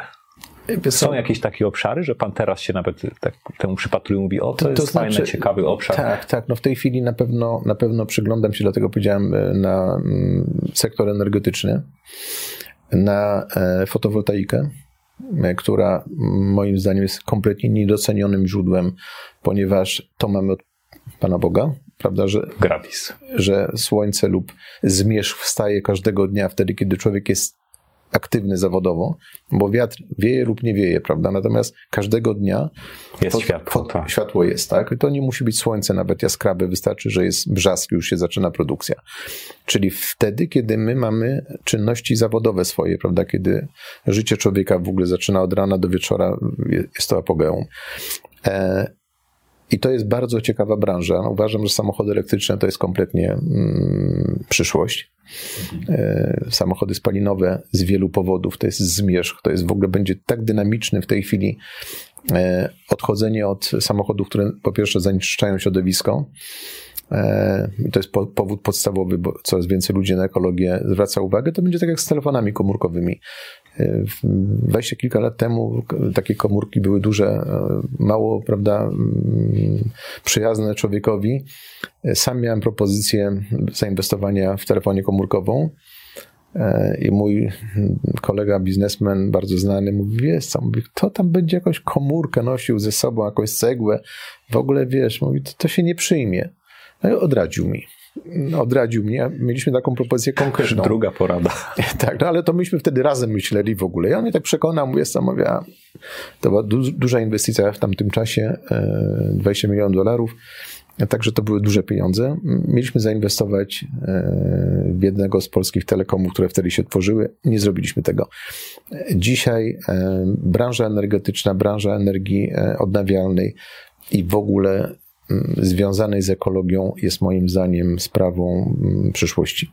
Są jakieś takie obszary, że pan teraz się nawet tak, temu przypatruje i mówi, o, to, to jest to znaczy, fajny, ciekawy obszar. Tak, tak. No w tej chwili na pewno, na pewno przyglądam się, dlatego powiedziałem, e, na mm, sektor energetyczny na e, fotowoltaikę, e, która moim zdaniem jest kompletnie niedocenionym źródłem, ponieważ to mamy od Pana Boga, prawda, że, Gratis. że słońce lub zmierzch wstaje każdego dnia wtedy, kiedy człowiek jest aktywny zawodowo, bo wiatr wieje lub nie wieje, prawda? Natomiast każdego dnia jest to, światło, to, tak. światło jest, tak? I to nie musi być słońce nawet jaskrawe, wystarczy, że jest brzask, już się zaczyna produkcja. Czyli wtedy, kiedy my mamy czynności zawodowe swoje, prawda? Kiedy życie człowieka w ogóle zaczyna od rana do wieczora, jest to apogeum. E, i to jest bardzo ciekawa branża. Uważam, że samochody elektryczne to jest kompletnie mm, przyszłość. E, samochody spalinowe z wielu powodów to jest zmierzch, to jest w ogóle będzie tak dynamiczny w tej chwili e, odchodzenie od samochodów, które po pierwsze zanieczyszczają środowisko. E, to jest powód podstawowy, bo coraz więcej ludzi na ekologię zwraca uwagę. To będzie tak jak z telefonami komórkowymi. Weźcie kilka lat temu takie komórki były duże, mało, prawda, mm, przyjazne człowiekowi. Sam miałem propozycję zainwestowania w telefonie komórkową. E, I mój kolega biznesmen, bardzo znany, mówi, wiesz co, mówi, kto tam będzie jakąś komórkę nosił ze sobą, jakąś cegłę, w ogóle, wiesz, mówi, to, to się nie przyjmie. No i odradził mi odradził mnie. Mieliśmy taką propozycję konkretną. Druga porada. Tak, no ale to myśmy wtedy razem myśleli w ogóle. Ja mnie tak przekonał, mówię, mówię, to była du duża inwestycja w tamtym czasie, 20 e, milionów dolarów. Także to były duże pieniądze. Mieliśmy zainwestować e, w jednego z polskich telekomów, które wtedy się tworzyły. Nie zrobiliśmy tego. Dzisiaj e, branża energetyczna, branża energii odnawialnej i w ogóle związanej z ekologią jest moim zdaniem sprawą mm, przyszłości.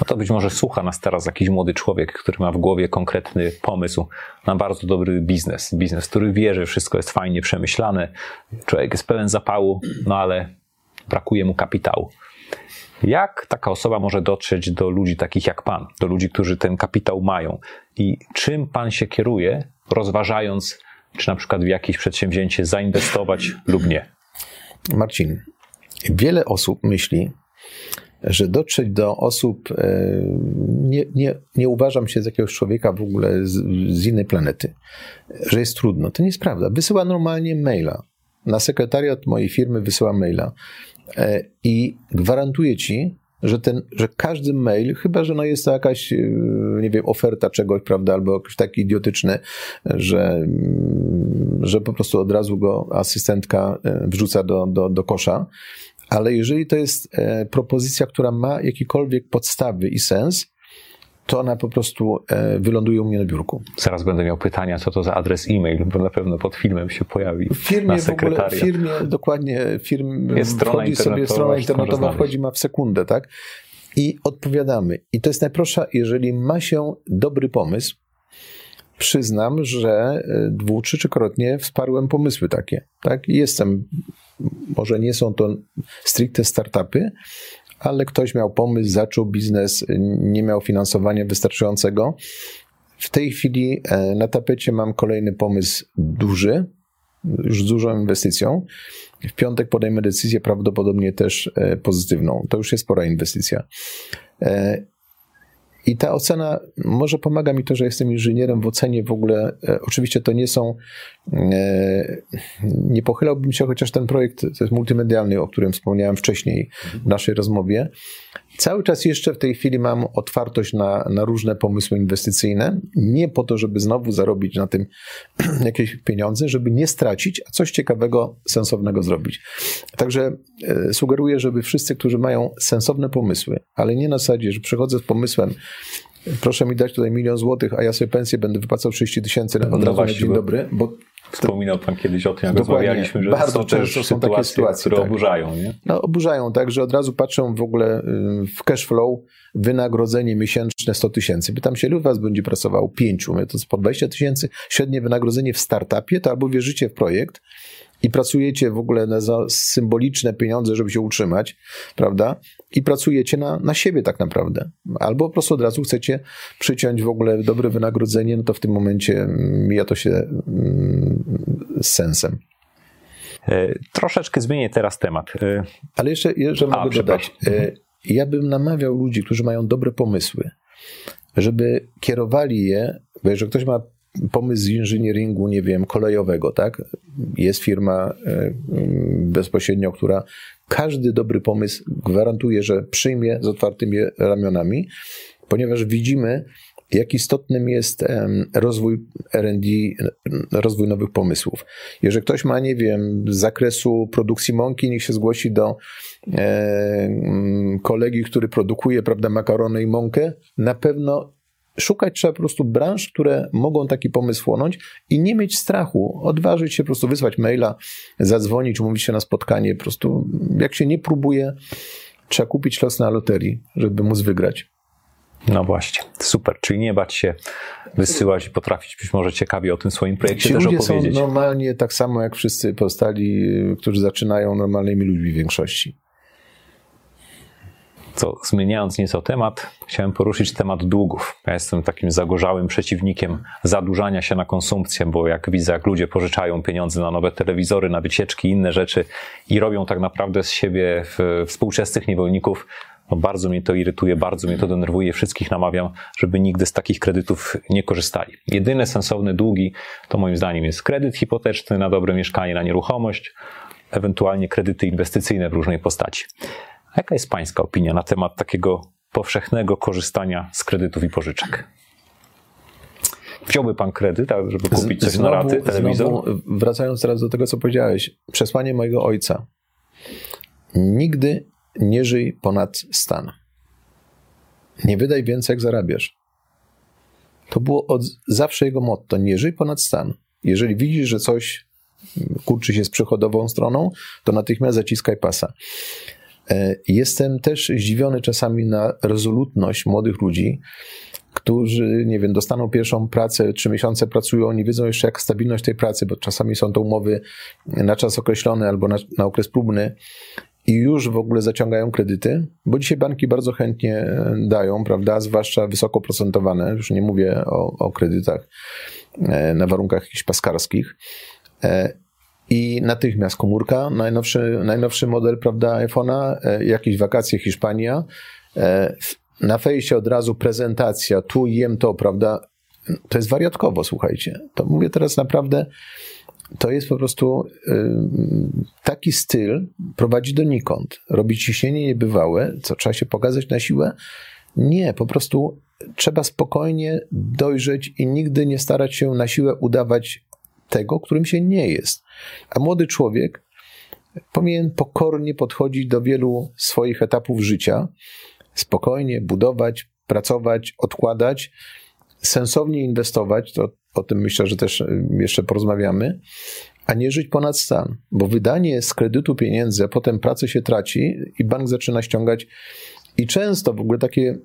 No to być może słucha nas teraz jakiś młody człowiek, który ma w głowie konkretny pomysł na bardzo dobry biznes. Biznes, który wie, że wszystko jest fajnie przemyślane, człowiek jest pełen zapału, no ale brakuje mu kapitału. Jak taka osoba może dotrzeć do ludzi takich jak pan, do ludzi, którzy ten kapitał mają? I czym pan się kieruje, rozważając, czy na przykład w jakieś przedsięwzięcie zainwestować lub nie? Marcin, wiele osób myśli, że dotrzeć do osób, e, nie, nie, nie uważam się z jakiegoś człowieka w ogóle z, z innej planety, że jest trudno. To nie jest prawda. Wysyła normalnie maila. na sekretariat mojej firmy wysyłam maila e, i gwarantuję ci, że, ten, że każdy mail, chyba że no jest to jakaś, e, nie wiem, oferta czegoś, prawda, albo jakiś taki idiotyczny, że, mm, że po prostu od razu go asystentka e, wrzuca do, do, do kosza, ale jeżeli to jest propozycja, która ma jakiekolwiek podstawy i sens, to ona po prostu e, wyląduje u mnie na biurku. Zaraz będę miał pytania, co to za adres e-mail, bo na pewno pod filmem się pojawi. W firmie w ogóle, w firmie dokładnie, firm jest wchodzi sobie strona internetowa, wchodzi ma w sekundę, tak? I odpowiadamy. I to jest najprostsza, jeżeli ma się dobry pomysł, przyznam, że e, dwu czy trzykrotnie wsparłem pomysły takie. Tak? Jestem, może nie są to stricte startupy, ale ktoś miał pomysł, zaczął biznes, nie miał finansowania wystarczającego. W tej chwili e, na tapecie mam kolejny pomysł duży, już z dużą inwestycją. W piątek podejmę decyzję prawdopodobnie też e, pozytywną. To już jest spora inwestycja. I ta ocena może pomaga mi to, że jestem inżynierem w ocenie w ogóle. E, oczywiście to nie są. E, nie pochylałbym się, chociaż ten projekt to jest multimedialny, o którym wspomniałem wcześniej w naszej rozmowie. Cały czas jeszcze w tej chwili mam otwartość na, na różne pomysły inwestycyjne. Nie po to, żeby znowu zarobić na tym jakieś pieniądze, żeby nie stracić, a coś ciekawego, sensownego zrobić. Także e, sugeruję, żeby wszyscy, którzy mają sensowne pomysły, ale nie na zasadzie, że przychodzę z pomysłem, proszę mi dać tutaj milion złotych, a ja sobie pensję będę wypłacał 30 tysięcy od no razu na dzień dobry, bo Wspominał Pan kiedyś o tym, jak rozmawialiśmy, że bardzo są często są takie sytuacje, które tak. oburzają. Nie? No, oburzają, tak, że od razu patrzą w ogóle y, w cash flow, wynagrodzenie miesięczne 100 tysięcy. Pytam się, ilu was będzie pracowało? Pięciu. To po 20 tysięcy średnie wynagrodzenie w startupie, to albo wierzycie w projekt, i pracujecie w ogóle na symboliczne pieniądze, żeby się utrzymać, prawda? I pracujecie na, na siebie tak naprawdę. Albo po prostu od razu chcecie przyciąć w ogóle dobre wynagrodzenie, no to w tym momencie mija to się mm, z sensem. E, troszeczkę zmienię teraz temat. E, Ale jeszcze, jeszcze mogę dodać. E, ja bym namawiał ludzi, którzy mają dobre pomysły, żeby kierowali je, bo jeżeli ktoś ma pomysł z inżynieringu, nie wiem, kolejowego, tak? Jest firma e, bezpośrednio, która każdy dobry pomysł gwarantuje, że przyjmie z otwartymi ramionami, ponieważ widzimy, jak istotnym jest rozwój RD, rozwój nowych pomysłów. Jeżeli ktoś ma, nie wiem, z zakresu produkcji mąki, niech się zgłosi do e, kolegi, który produkuje, prawda, makarony i mąkę, na pewno Szukać trzeba po prostu branż, które mogą taki pomysł chłonąć i nie mieć strachu, odważyć się po prostu wysłać maila, zadzwonić, umówić się na spotkanie. Po prostu jak się nie próbuje, trzeba kupić los na loterii, żeby móc wygrać. No właśnie, super. Czyli nie bać się wysyłać i potrafić być może ciekawie o tym swoim projekcie Ci też ludzie opowiedzieć. są normalnie tak samo jak wszyscy pozostali, którzy zaczynają normalnymi ludźmi w większości. Co, zmieniając nieco temat, chciałem poruszyć temat długów. Ja jestem takim zagorzałym przeciwnikiem zadłużania się na konsumpcję, bo jak widzę, jak ludzie pożyczają pieniądze na nowe telewizory, na wycieczki inne rzeczy i robią tak naprawdę z siebie współczesnych niewolników, no bardzo mnie to irytuje, bardzo mnie to denerwuje. Wszystkich namawiam, żeby nigdy z takich kredytów nie korzystali. Jedyne sensowne długi to moim zdaniem jest kredyt hipoteczny na dobre mieszkanie, na nieruchomość, ewentualnie kredyty inwestycyjne w różnej postaci. A jaka jest Pańska opinia na temat takiego powszechnego korzystania z kredytów i pożyczek? Wziąłby pan kredyt, żeby kupić coś znowu, na raty, telewizor? Znowu, wracając teraz do tego, co powiedziałeś, przesłanie mojego ojca. Nigdy nie żyj ponad stan. Nie wydaj więcej, jak zarabiasz. To było od zawsze jego motto. Nie żyj ponad stan. Jeżeli widzisz, że coś kurczy się z przychodową stroną, to natychmiast zaciskaj pasa. E, jestem też zdziwiony czasami na rezolutność młodych ludzi, którzy, nie wiem, dostaną pierwszą pracę, trzy miesiące pracują, nie wiedzą jeszcze jak stabilność tej pracy, bo czasami są to umowy na czas określony albo na, na okres próbny i już w ogóle zaciągają kredyty, bo dzisiaj banki bardzo chętnie e, dają, prawda, zwłaszcza wysoko procentowane, już nie mówię o, o kredytach e, na warunkach jakichś paskarskich i natychmiast komórka, najnowszy, najnowszy model, prawda, iPhone'a, e, jakieś wakacje Hiszpania, e, na fejsie od razu prezentacja, tu jem to, prawda, to jest wariatkowo, słuchajcie. To mówię teraz naprawdę to jest po prostu taki styl prowadzi donikąd. Robi ciśnienie niebywałe, co trzeba się pokazać na siłę. Nie, po prostu trzeba spokojnie dojrzeć i nigdy nie starać się na siłę udawać tego, którym się nie jest. A młody człowiek powinien pokornie podchodzić do wielu swoich etapów życia, spokojnie budować, pracować, odkładać, sensownie inwestować, to o tym myślę, że też y, jeszcze porozmawiamy, a nie żyć ponad stan, bo wydanie z kredytu pieniędzy, a potem pracy się traci i bank zaczyna ściągać i często w ogóle takie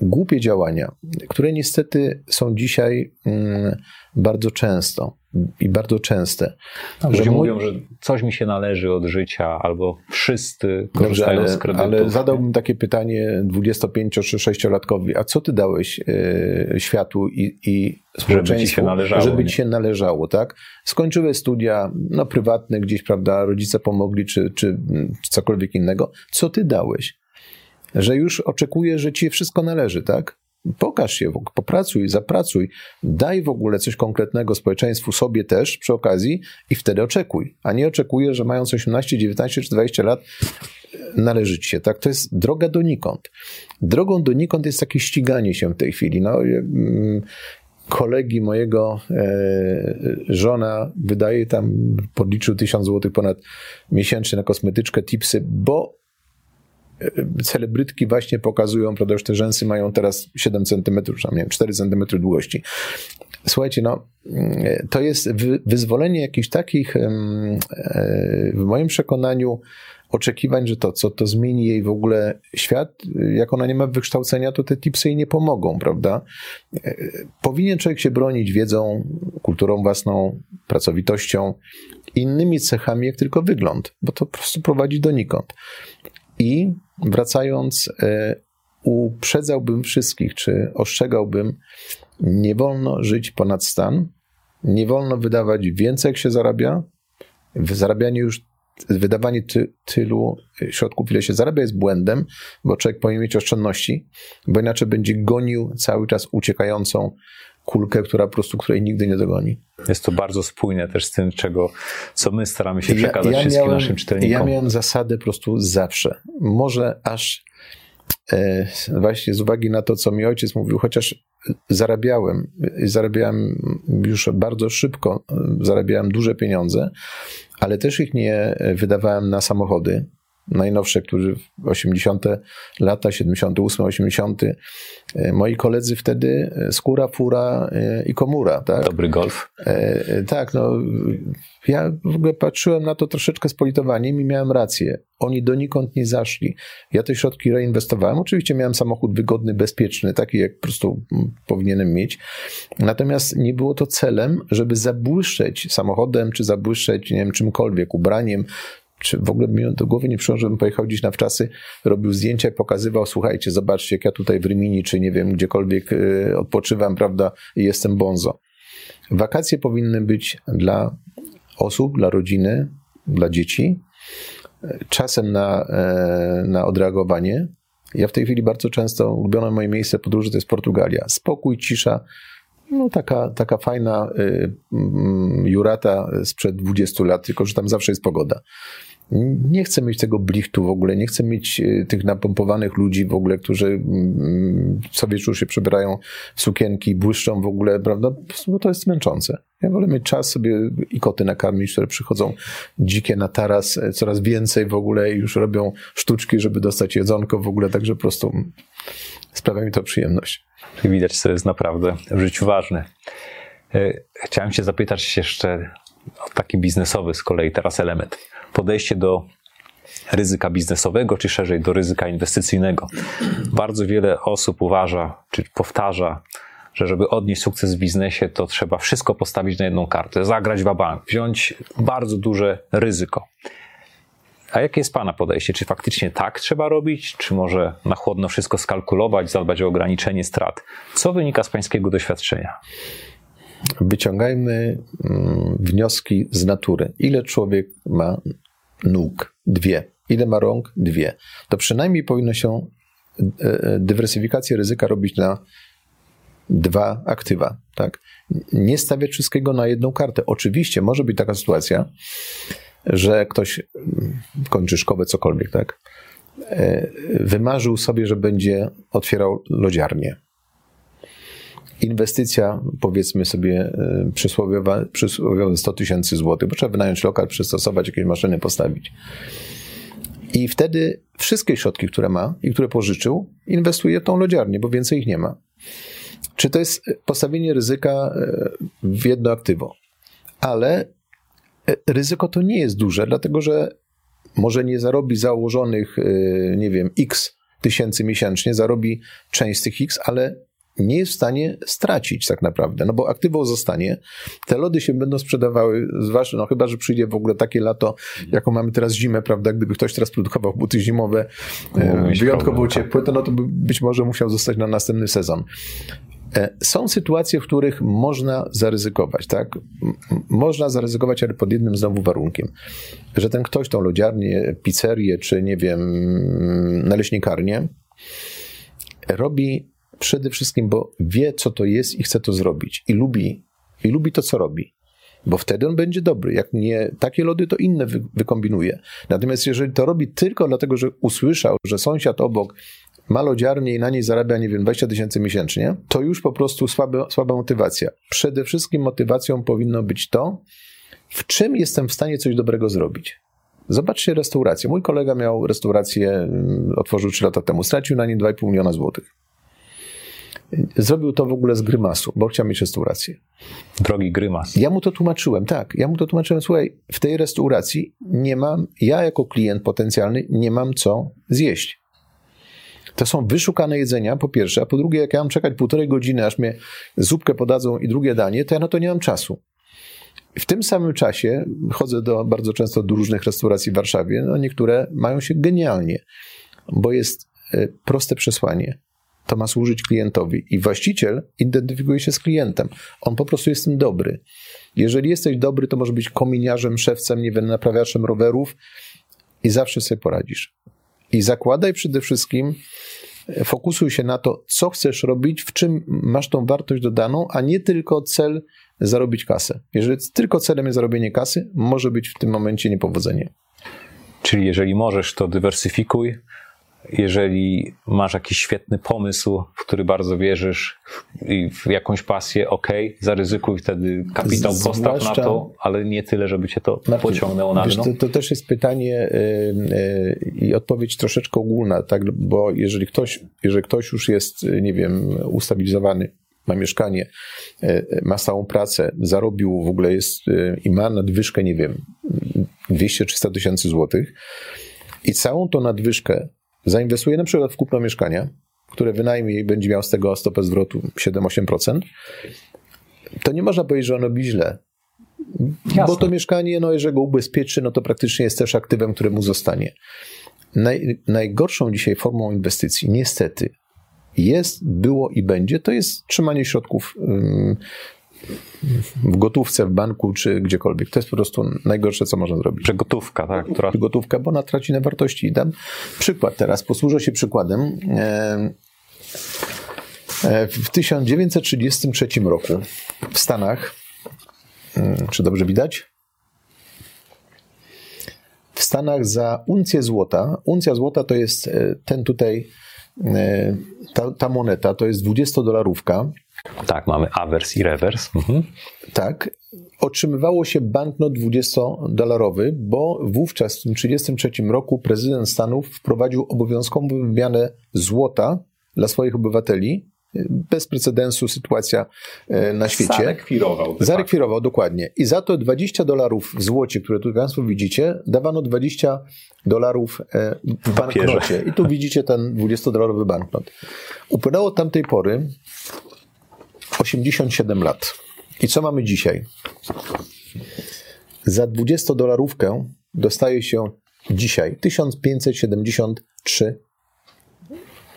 głupie działania, które niestety są dzisiaj mm, bardzo często i bardzo częste. No, że mówią, że coś mi się należy od życia, albo wszyscy korzystają Dobrze, ale, z kredytu. Ale zadałbym takie pytanie 25 czy 6-latkowi, a co ty dałeś e, światu i, i żeby ci się należało, żeby ci się należało, tak? Skończyły studia, no prywatne gdzieś, prawda, rodzice pomogli, czy, czy, czy cokolwiek innego. Co ty dałeś? Że już oczekujesz, że ci wszystko należy, tak? Pokaż się, popracuj, zapracuj, daj w ogóle coś konkretnego społeczeństwu, sobie też przy okazji i wtedy oczekuj. A nie oczekuję, że mając 18, 19 czy 20 lat należy ci się. Tak? To jest droga donikąd. Drogą donikąd jest takie ściganie się w tej chwili. No, mm, kolegi mojego e, żona wydaje tam, podliczył 1000 zł ponad miesięcznie na kosmetyczkę, tipsy, bo celebrytki właśnie pokazują, prawda, już te rzęsy mają teraz 7 cm, czy tam, nie wiem, 4 cm długości. Słuchajcie, no, to jest wyzwolenie jakichś takich, e, w moim przekonaniu, oczekiwań, że to, co to zmieni jej w ogóle świat, jak ona nie ma wykształcenia, to te tipsy jej nie pomogą, prawda? E, powinien człowiek się bronić wiedzą, kulturą własną, pracowitością, innymi cechami, jak tylko wygląd, bo to po prostu prowadzi donikąd. I wracając, e, uprzedzałbym wszystkich, czy ostrzegałbym, nie wolno żyć ponad stan, nie wolno wydawać więcej, jak się zarabia. Zarabianie już, wydawanie ty, tylu środków, ile się zarabia, jest błędem, bo człowiek powinien mieć oszczędności, bo inaczej będzie gonił cały czas uciekającą kulkę, która po prostu, której nigdy nie dogoni. Jest to bardzo spójne też z tym, czego, co my staramy się przekazać ja, ja wszystkim miałem, naszym czytelnikom. Ja miałem zasadę po prostu zawsze. Może aż e, właśnie z uwagi na to, co mi ojciec mówił, chociaż zarabiałem, zarabiałem już bardzo szybko, zarabiałem duże pieniądze, ale też ich nie wydawałem na samochody, najnowsze, którzy w 80. lata, 78, 80. E, moi koledzy wtedy e, skóra, fura e, i komura. Tak? Dobry golf. Tak, no ja w ogóle patrzyłem na to troszeczkę z politowaniem i miałem rację. Oni donikąd nie zaszli. Ja te środki reinwestowałem. Oczywiście miałem samochód wygodny, bezpieczny, taki jak po prostu powinienem mieć. Natomiast nie było to celem, żeby zabłyszczeć samochodem, czy zabłyszczeć, nie wiem, czymkolwiek, ubraniem, czy w ogóle mi do głowy nie przyszło, żebym pojechał gdzieś na wczasy, robił zdjęcia i pokazywał, słuchajcie, zobaczcie, jak ja tutaj w Rymini, czy nie wiem, gdziekolwiek y, odpoczywam, prawda, i jestem bonzo. Wakacje powinny być dla osób, dla rodziny, dla dzieci, czasem na, e, na odreagowanie. Ja w tej chwili bardzo często, ulubione moje miejsce podróży to jest Portugalia. Spokój, cisza, no taka, taka fajna y, mm, jurata sprzed 20 lat, tylko że tam zawsze jest pogoda. Nie chcę mieć tego blichtu w ogóle, nie chcę mieć y, tych napompowanych ludzi w ogóle, którzy mm, co wieczór się przebierają w sukienki, błyszczą w ogóle, prawda? Bo to jest męczące. Ja wolę mieć czas sobie i koty nakarmić, które przychodzą dzikie na taras, e, coraz więcej w ogóle i już robią sztuczki, żeby dostać jedzonko w ogóle, także po prostu sprawia mi to przyjemność. Widać, co jest naprawdę w życiu ważne. E, chciałem Cię zapytać jeszcze taki biznesowy z kolei teraz element. Podejście do ryzyka biznesowego, czy szerzej do ryzyka inwestycyjnego. Bardzo wiele osób uważa, czy powtarza, że żeby odnieść sukces w biznesie, to trzeba wszystko postawić na jedną kartę, zagrać w bank, wziąć bardzo duże ryzyko. A jakie jest Pana podejście? Czy faktycznie tak trzeba robić, czy może na chłodno wszystko skalkulować, zadbać o ograniczenie strat? Co wynika z Pańskiego doświadczenia? Wyciągajmy mm, wnioski z natury. Ile człowiek ma nóg? Dwie. Ile ma rąk? Dwie. To przynajmniej powinno się e, e, dywersyfikację ryzyka robić na dwa aktywa. Tak? Nie stawiać wszystkiego na jedną kartę. Oczywiście może być taka sytuacja, że ktoś mm, kończy szkołę, cokolwiek, tak? E, wymarzył sobie, że będzie otwierał lodziarnię. Inwestycja, powiedzmy sobie, e, przysłowiowa, przysłowiowe 100 tysięcy złotych, bo trzeba wynająć lokal, przystosować, jakieś maszyny postawić. I wtedy wszystkie środki, które ma i które pożyczył, inwestuje w tą lodziarnię, bo więcej ich nie ma. Czy to jest postawienie ryzyka e, w jedno aktywo? Ale ryzyko to nie jest duże, dlatego że może nie zarobi założonych, nie wiem, x tysięcy miesięcznie, zarobi część z tych x, ale nie jest w stanie stracić tak naprawdę, no bo aktywo zostanie, te lody się będą sprzedawały, zwłaszcza, no chyba, że przyjdzie w ogóle takie lato, jaką mamy teraz zimę, prawda, gdyby ktoś teraz produkował buty zimowe, y, wyjątkowo tak. ciepłe, to no to by być może musiał zostać na następny sezon. E, są sytuacje, w których można zaryzykować, tak? Można zaryzykować, ale pod jednym znowu warunkiem, że ten ktoś tą lodziarnię, pizzerię, czy nie wiem, naleśnikarnię robi przede wszystkim, bo wie, co to jest i chce to zrobić i lubi, i lubi to, co robi. Bo wtedy on będzie dobry. Jak nie takie lody, to inne wy, wykombinuje. Natomiast jeżeli to robi tylko dlatego, że usłyszał, że sąsiad obok ma lodziarnię i na niej zarabia, nie wiem, 20 tysięcy miesięcznie, to już po prostu słaba motywacja. Przede wszystkim motywacją powinno być to, w czym jestem w stanie coś dobrego zrobić. Zobaczcie restaurację. Mój kolega miał restaurację, mm, otworzył 3 lata temu, stracił na niej 2,5 miliona złotych. Zrobił to w ogóle z grymasu, bo chciał mieć restaurację. Drogi grymas. Ja mu to tłumaczyłem, tak. Ja mu to tłumaczyłem, słuchaj, w tej restauracji nie mam, ja jako klient potencjalny nie mam co zjeść. To są wyszukane jedzenia, po pierwsze, a po drugie, jak ja mam czekać półtorej godziny, aż mnie zupkę podadzą i drugie danie, to ja na to nie mam czasu. W tym samym czasie chodzę do, bardzo często do różnych restauracji w Warszawie. No niektóre mają się genialnie, bo jest e, proste przesłanie. To ma służyć klientowi i właściciel identyfikuje się z klientem. On po prostu jest tym dobry. Jeżeli jesteś dobry, to może być kominiarzem, szewcem, nie wiem, naprawiaczem rowerów i zawsze sobie poradzisz. I zakładaj przede wszystkim, e, fokusuj się na to, co chcesz robić, w czym masz tą wartość dodaną, a nie tylko cel zarobić kasę. Jeżeli tylko celem jest zarobienie kasy, może być w tym momencie niepowodzenie. Czyli jeżeli możesz, to dywersyfikuj, jeżeli masz jakiś świetny pomysł, w który bardzo wierzysz i w jakąś pasję, ok, zaryzykuj wtedy kapitał, postaw na to, ale nie tyle, żeby cię to na pociągnęło na dno. To, to, też jest pytanie yy, yy, i odpowiedź troszeczkę ogólna, tak, bo jeżeli ktoś, jeżeli ktoś już jest, nie wiem, ustabilizowany, ma mieszkanie, yy, ma stałą pracę, zarobił w ogóle jest i ma nadwyżkę, nie wiem, 200-300 tysięcy złotych i całą tą nadwyżkę zainwestuje na przykład w kupno mieszkania, które wynajmie i będzie miał z tego stopę zwrotu 7-8%, to nie można powiedzieć, że ono robi źle. Jasne. Bo to mieszkanie, no jeżeli go ubezpieczy, no to praktycznie jest też aktywem, które mu zostanie. Naj, najgorszą dzisiaj formą inwestycji, niestety, jest, było i będzie, to jest trzymanie środków w gotówce, w banku czy gdziekolwiek. To jest po prostu najgorsze, co można zrobić. Że gotówka, tak? Która... Gotówka, bo ona traci na wartości. Dam przykład teraz, posłużę się przykładem. E, e, w 1933 roku w Stanach, mm, czy dobrze widać? W Stanach za uncję złota, uncja złota to jest e, ten tutaj, ta, ta moneta, to jest 20-dolarówka, tak, mamy awers i rewers. Mhm. Tak. Otrzymywało się banknot 20-dolarowy, bo wówczas w 1933 roku prezydent Stanów wprowadził obowiązkową wymianę złota dla swoich obywateli. Bez precedensu sytuacja e, na świecie. Zarekwirował. Zarekwirował, dokładnie. I za to 20 dolarów w złocie, które tu Państwo widzicie, dawano 20 dolarów e, w banknocie. I tu widzicie ten 20-dolarowy banknot. Upłynęło od tamtej pory 87 lat. I co mamy dzisiaj? Za 20-dolarówkę dostaje się dzisiaj 1573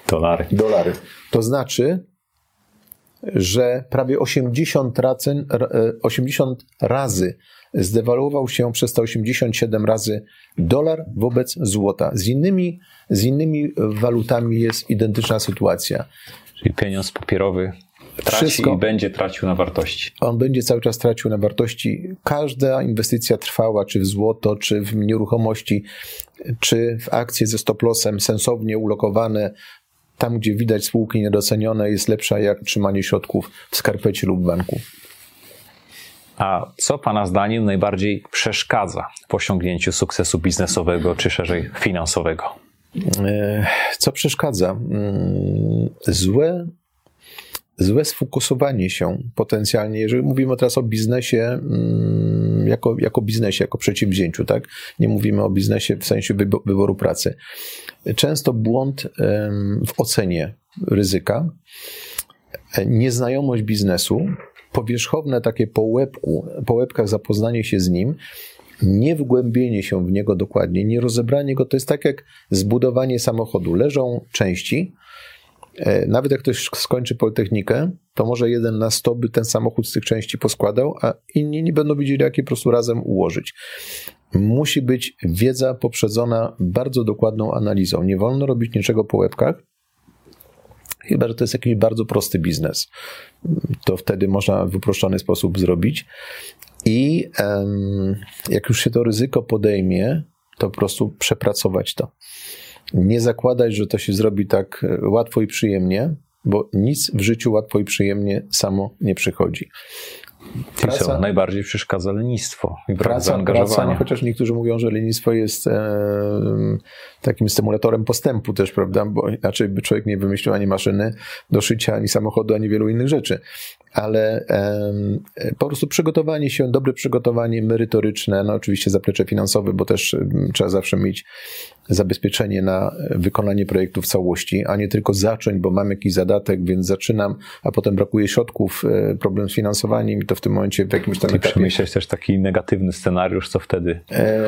dolary. dolary. To znaczy, że prawie 80 razy, 80 razy zdewaluował się przez te 87 razy dolar wobec złota. Z innymi, z innymi walutami jest identyczna sytuacja. Czyli pieniądz papierowy traci wszystko, i będzie tracił na wartości. On będzie cały czas tracił na wartości. Każda inwestycja trwała, czy w złoto, czy w nieruchomości, czy w akcje ze stop-lossem sensownie ulokowane, tam gdzie widać spółki niedocenione, jest lepsza jak trzymanie środków w skarpecie lub banku. A co Pana zdaniem najbardziej przeszkadza w osiągnięciu sukcesu biznesowego, czy szerzej finansowego? E, co przeszkadza? Mm, złe złe sfokusowanie się potencjalnie, jeżeli mówimy teraz o biznesie mm, jako, jako biznesie, jako przedsięwzięciu, tak? Nie mówimy o biznesie w sensie wyboru pracy. Często błąd w ocenie ryzyka, nieznajomość biznesu, powierzchowne takie po łebku, po łebkach zapoznanie się z nim, nie wgłębienie się w niego dokładnie, nie rozebranie go, to jest tak jak zbudowanie samochodu. Leżą części, E, nawet jak ktoś skończy Politechnikę, to może jeden na sto by ten samochód z tych części poskładał, a inni nie będą wiedzieli, jak je po prostu razem ułożyć. Musi być wiedza poprzedzona bardzo dokładną analizą. Nie wolno robić niczego po łebkach, chyba że to jest jakiś bardzo prosty biznes. To wtedy można w uproszczony sposób zrobić. I jak już się to ryzyko podejmie, to po prostu przepracować to nie zakładać, że to się zrobi tak e, łatwo i przyjemnie, bo nic w życiu łatwo i przyjemnie samo nie przychodzi. Praca, najbardziej przeszkadza lenistwo i brak praca, zaangażowania. Praca, chociaż niektórzy mówią, że lenistwo jest e, takim stymulatorem postępu też, prawda? Bo inaczej by człowiek nie wymyślił ani maszyny do szycia, ani samochodu, ani wielu innych rzeczy ale po prostu przygotowanie się, dobre przygotowanie merytoryczne, no oczywiście zaplecze finansowe, bo też trzeba zawsze mieć zabezpieczenie na wykonanie projektu w całości, a nie tylko zacząć, bo mam jakiś zadatek, więc zaczynam, a potem brakuje środków, e, problem z finansowaniem i to w tym momencie w jakimś tam etapie... przemyśleć też taki negatywny scenariusz, co wtedy? E,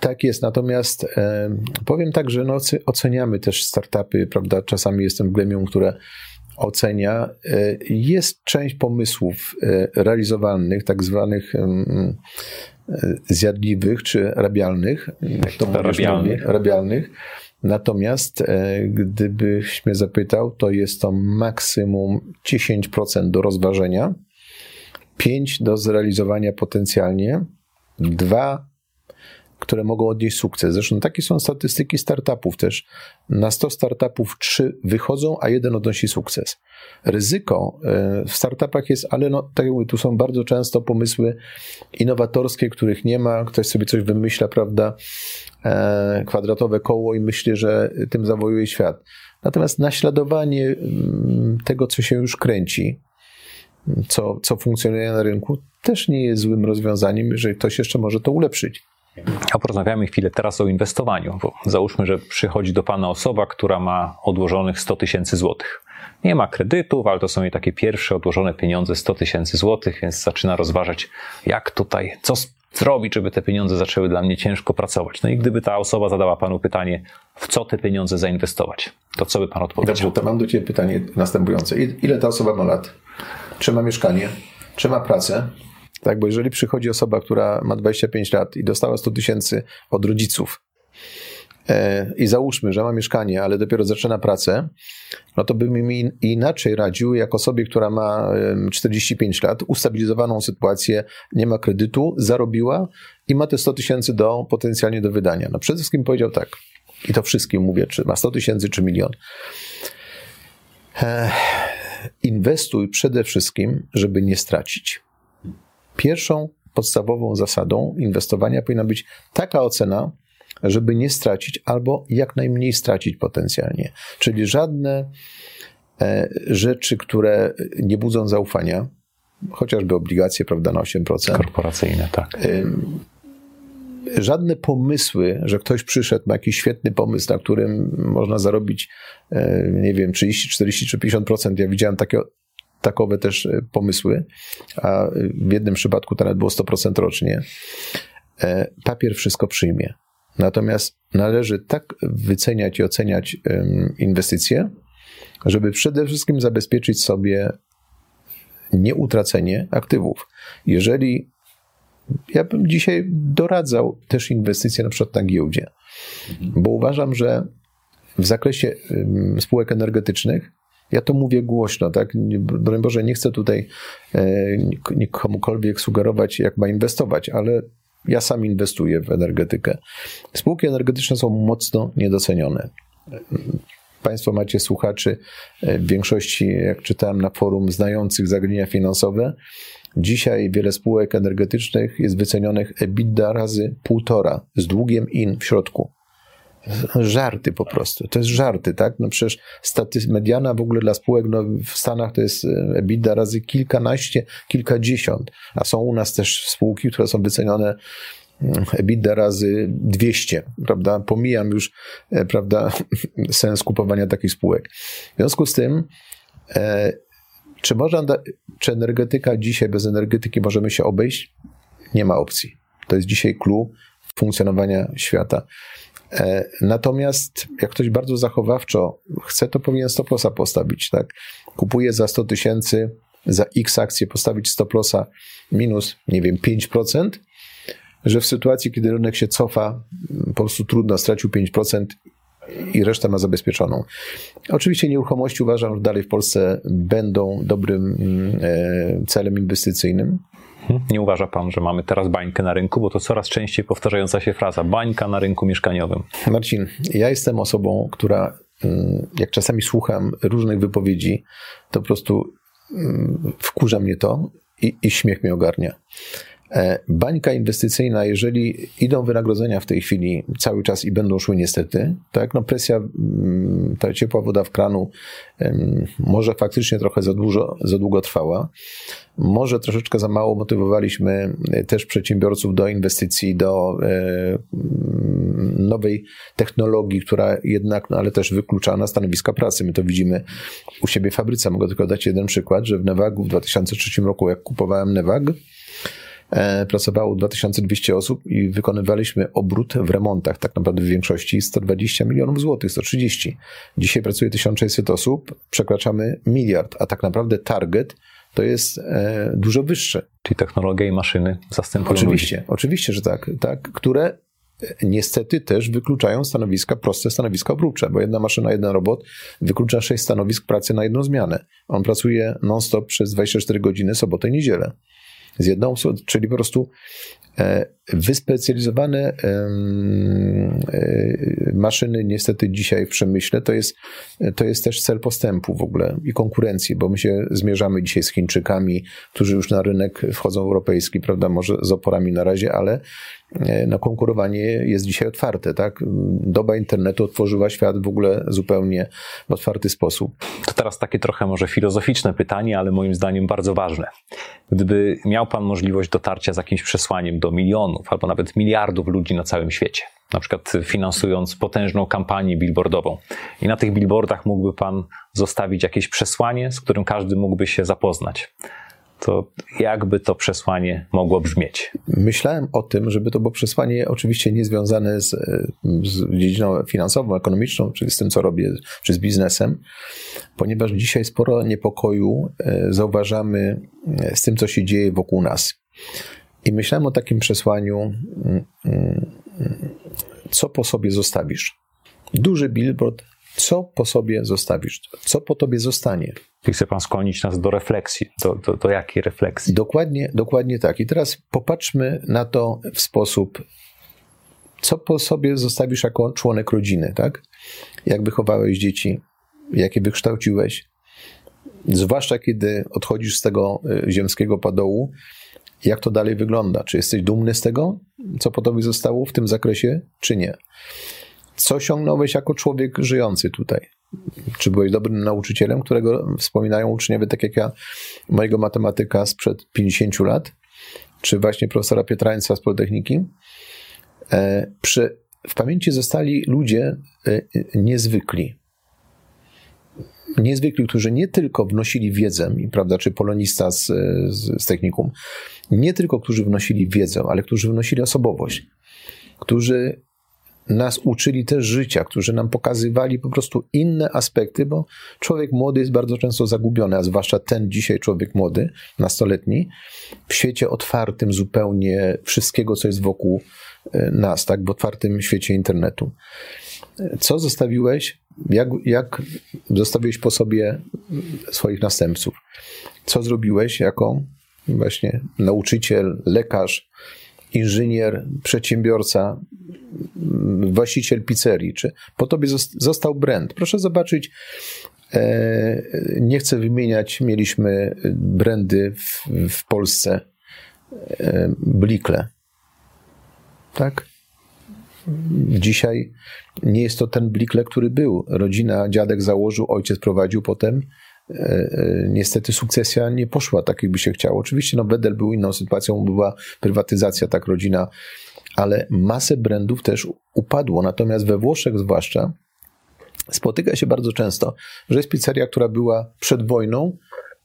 tak jest, natomiast e, powiem tak, że no, oceniamy też startupy, prawda, czasami jestem w gremium, które ocenia, e, jest część pomysłów e, realizowalnych, tak zwanych e, zjadliwych czy rabialnych, jak to rabialnych. rabialnych. Natomiast gdybyś mnie zapytał, to jest to maksimum 10% do rozważenia, 5% do zrealizowania potencjalnie, 2 które mogą odnieść sukces. Zresztą takie są statystyki startupów też. Na 100 startupów 3 wychodzą, a jeden odnosi sukces. Ryzyko e, w startupach jest, ale no, tak jak mówię, tu są bardzo często pomysły innowatorskie, których nie ma. Ktoś sobie coś wymyśla, prawda, e, kwadratowe koło i myśli, że tym zawojuje świat. Natomiast naśladowanie mm, tego, co się już kręci, co, co funkcjonuje na rynku, też nie jest złym rozwiązaniem, jeżeli ktoś jeszcze może to ulepszyć. A porozmawiamy chwilę teraz o inwestowaniu, bo załóżmy, że przychodzi do Pana osoba, która ma odłożonych 100 tysięcy złotych. Nie ma kredytów, ale to są jej takie pierwsze odłożone pieniądze 100 tysięcy złotych, więc zaczyna rozważać, jak tutaj, co zrobić, żeby te pieniądze zaczęły dla mnie ciężko pracować. No i gdyby ta osoba zadała Panu pytanie, w co te pieniądze zainwestować, to co by Pan odpowiedział? Dobrze, to mam do Ciebie pytanie następujące. Ile ta osoba ma lat? Czy ma mieszkanie? Czy ma pracę? Tak, bo jeżeli przychodzi osoba, która ma 25 lat i dostała 100 tysięcy od rodziców, e, i załóżmy, że ma mieszkanie, ale dopiero zaczyna pracę, no to bym mi inaczej radził, jak osobie, która ma 45 lat, ustabilizowaną sytuację, nie ma kredytu, zarobiła i ma te 100 tysięcy do, potencjalnie do wydania. No przede wszystkim powiedział tak, i to wszystkim mówię, czy ma 100 tysięcy, czy milion. E, inwestuj przede wszystkim, żeby nie stracić. Pierwszą podstawową zasadą inwestowania powinna być taka ocena, żeby nie stracić albo jak najmniej stracić potencjalnie. Czyli żadne e, rzeczy, które nie budzą zaufania, chociażby obligacje, prawda, na 8%. Korporacyjne, tak. Żadne pomysły, że ktoś przyszedł, ma jakiś świetny pomysł, na którym można zarobić, e, nie wiem, 30, 40 czy 50%. Ja widziałem takie takowe też e, pomysły, a w jednym przypadku to nawet było 100% rocznie, e, papier wszystko przyjmie. Natomiast należy tak wyceniać i oceniać inwestycje, żeby przede wszystkim zabezpieczyć sobie nieutracenie aktywów. Jeżeli ja bym dzisiaj doradzał też inwestycje na przykład na giełdzie, bo uważam, że w zakresie spółek energetycznych Ja to mówię głośno, tak? Broń Boże, nie chcę tutaj e, komukolwiek sugerować, jak ma inwestować, ale ja sam inwestuję w energetykę. Spółki energetyczne są mocno niedocenione. Państwo macie słuchaczy e, w większości, jak czytałem na forum, znających zagadnienia finansowe. Dzisiaj wiele spółek energetycznych jest wycenionych EBITDA razy półtora z długiem in w środku. Żarty po prostu. To jest żarty, tak? No przecież staty, mediana w ogóle dla spółek no w Stanach to jest e, EBITDA razy kilkanaście, kilkadziesiąt, a są u nas też spółki, które są wycenione mm, EBITDA razy 200, prawda? Pomijam już, e, prawda, sens kupowania takich spółek. W związku z tym, e, czy można, czy energetyka dzisiaj, bez energetyki możemy się obejść? Nie ma opcji. To jest dzisiaj clue funkcjonowania świata. E, natomiast jak ktoś bardzo zachowawczo chce, to powinien stop lossa postawić, tak? Kupuje za 100 tysięcy, za x akcję postawić stop lossa minus, nie wiem, 5%, że w sytuacji, kiedy rynek się cofa, po prostu trudno, stracił 5% i resztę ma zabezpieczoną. Oczywiście nieruchomości uważam, że dalej w Polsce będą dobrym e, celem inwestycyjnym. Mhm. Nie uważa pan, że mamy teraz bańkę na rynku, bo to coraz częściej powtarzająca się fraza bańka na rynku mieszkaniowym. Marcin, ja jestem osobą, która mm, jak czasami słucham różnych wypowiedzi, to po prostu mm, wkurza mnie to i, i śmiech mnie ogarnia. E, bańka inwestycyjna, jeżeli idą wynagrodzenia w tej chwili cały czas i będą szły niestety, tak, no presja, mm, ta ciepła woda w kranu może faktycznie trochę za, dużo, za długo trwała. Może troszeczkę za mało motywowaliśmy e, też przedsiębiorców do inwestycji, do e, mm, nowej technologii, która jednak, no ale też wyklucza na stanowiska pracy. My to widzimy u siebie w fabryce. Mogę tylko dać jeden przykład, że w Nevagu w 2003 roku, jak kupowałem Nevag, E, pracowało 2200 osób i wykonywaliśmy obrót w remontach, tak naprawdę w większości 120 milionów złotych, 130. Dzisiaj pracuje 1600 osób, przekraczamy miliard, a tak naprawdę target to jest e, dużo wyższy. Czyli technologia i maszyny zastępują Oczywiście, ludzi. oczywiście, że tak, tak, które e, niestety też wykluczają stanowiska, proste stanowiska obróbcze, bo jedna maszyna, jeden robot wyklucza sześć stanowisk pracy na jedną zmianę. On pracuje non-stop przez 24 godziny, sobotę i niedzielę z jedną, czyli po prostu e, wyspecjalizowane e, maszyny niestety dzisiaj w przemyśle to jest, to jest też cel postępu w ogóle i konkurencji, bo my się zmierzamy dzisiaj z Chińczykami, którzy już na rynek wchodzą europejski, prawda, może z oporami na razie, ale E, no, konkurowanie jest dzisiaj otwarte, tak? Doba internetu otworzyła świat w ogóle zupełnie w otwarty sposób. To teraz takie trochę może filozoficzne pytanie, ale moim zdaniem bardzo ważne. Gdyby miał Pan możliwość dotarcia z jakimś przesłaniem do milionów albo nawet miliardów ludzi na całym świecie, na przykład finansując potężną kampanię billboardową. I na tych billboardach mógłby Pan zostawić jakieś przesłanie, z którym każdy mógłby się zapoznać to jakby to przesłanie mogło brzmieć? Myślałem o tym, żeby to było przesłanie oczywiście nie związane z, z dziedziną finansową, ekonomiczną, czyli z tym, co robię, czy z biznesem, ponieważ dzisiaj sporo niepokoju e, zauważamy e, z tym, co się dzieje wokół nas. I myślałem o takim przesłaniu, mm, mm, co po sobie zostawisz. Duży billboard co po sobie zostawisz? Co po tobie zostanie? I chce Pan skłonić nas do refleksji. Do, do, do jakiej refleksji? Dokładnie, dokładnie tak. I teraz popatrzmy na to w sposób, co po sobie zostawisz jako członek rodziny, tak? Jak wychowałeś dzieci, jakie wykształciłeś, zwłaszcza kiedy odchodzisz z tego y, ziemskiego padołu, jak to dalej wygląda? Czy jesteś dumny z tego, co po tobie zostało w tym zakresie, czy nie? co osiągnąłeś jako człowiek żyjący tutaj? Czy byłeś dobrym nauczycielem, którego wspominają uczniowie, tak jak ja, mojego matematyka sprzed 50 lat? Czy właśnie profesora Pietrańca z Politechniki? E, przy, w pamięci zostali ludzie e, niezwykli. Niezwykli, którzy nie tylko wnosili wiedzę, prawda, czy polonista z, z, z technikum, nie tylko którzy wnosili wiedzę, ale którzy wnosili osobowość, którzy nas uczyli też życia, którzy nam pokazywali po prostu inne aspekty, bo człowiek młody jest bardzo często zagubiony, a zwłaszcza ten dzisiaj człowiek młody, nastoletni, w świecie otwartym zupełnie wszystkiego, co jest wokół e, nas, tak, w otwartym świecie internetu. Co zostawiłeś jak, jak zostawiłeś po sobie swoich następców? Co zrobiłeś jako właśnie nauczyciel, lekarz, inżynier, przedsiębiorca, właściciel pizzerii, czy po tobie został brand. Proszę zobaczyć, e, nie chcę wymieniać, mieliśmy brandy w, w Polsce, e, Blikle, tak? Dzisiaj nie jest to ten Blikle, który był. Rodzina, dziadek założył, ojciec prowadził potem. E, e, niestety sukcesja nie poszła tak, jakby się chciało. Oczywiście no, Bedel był inną sytuacją, była prywatyzacja, tak, rodzina, ale masę brandów też upadło. Natomiast we Włoszech zwłaszcza spotyka się bardzo często, że jest pizzeria, która była przed wojną,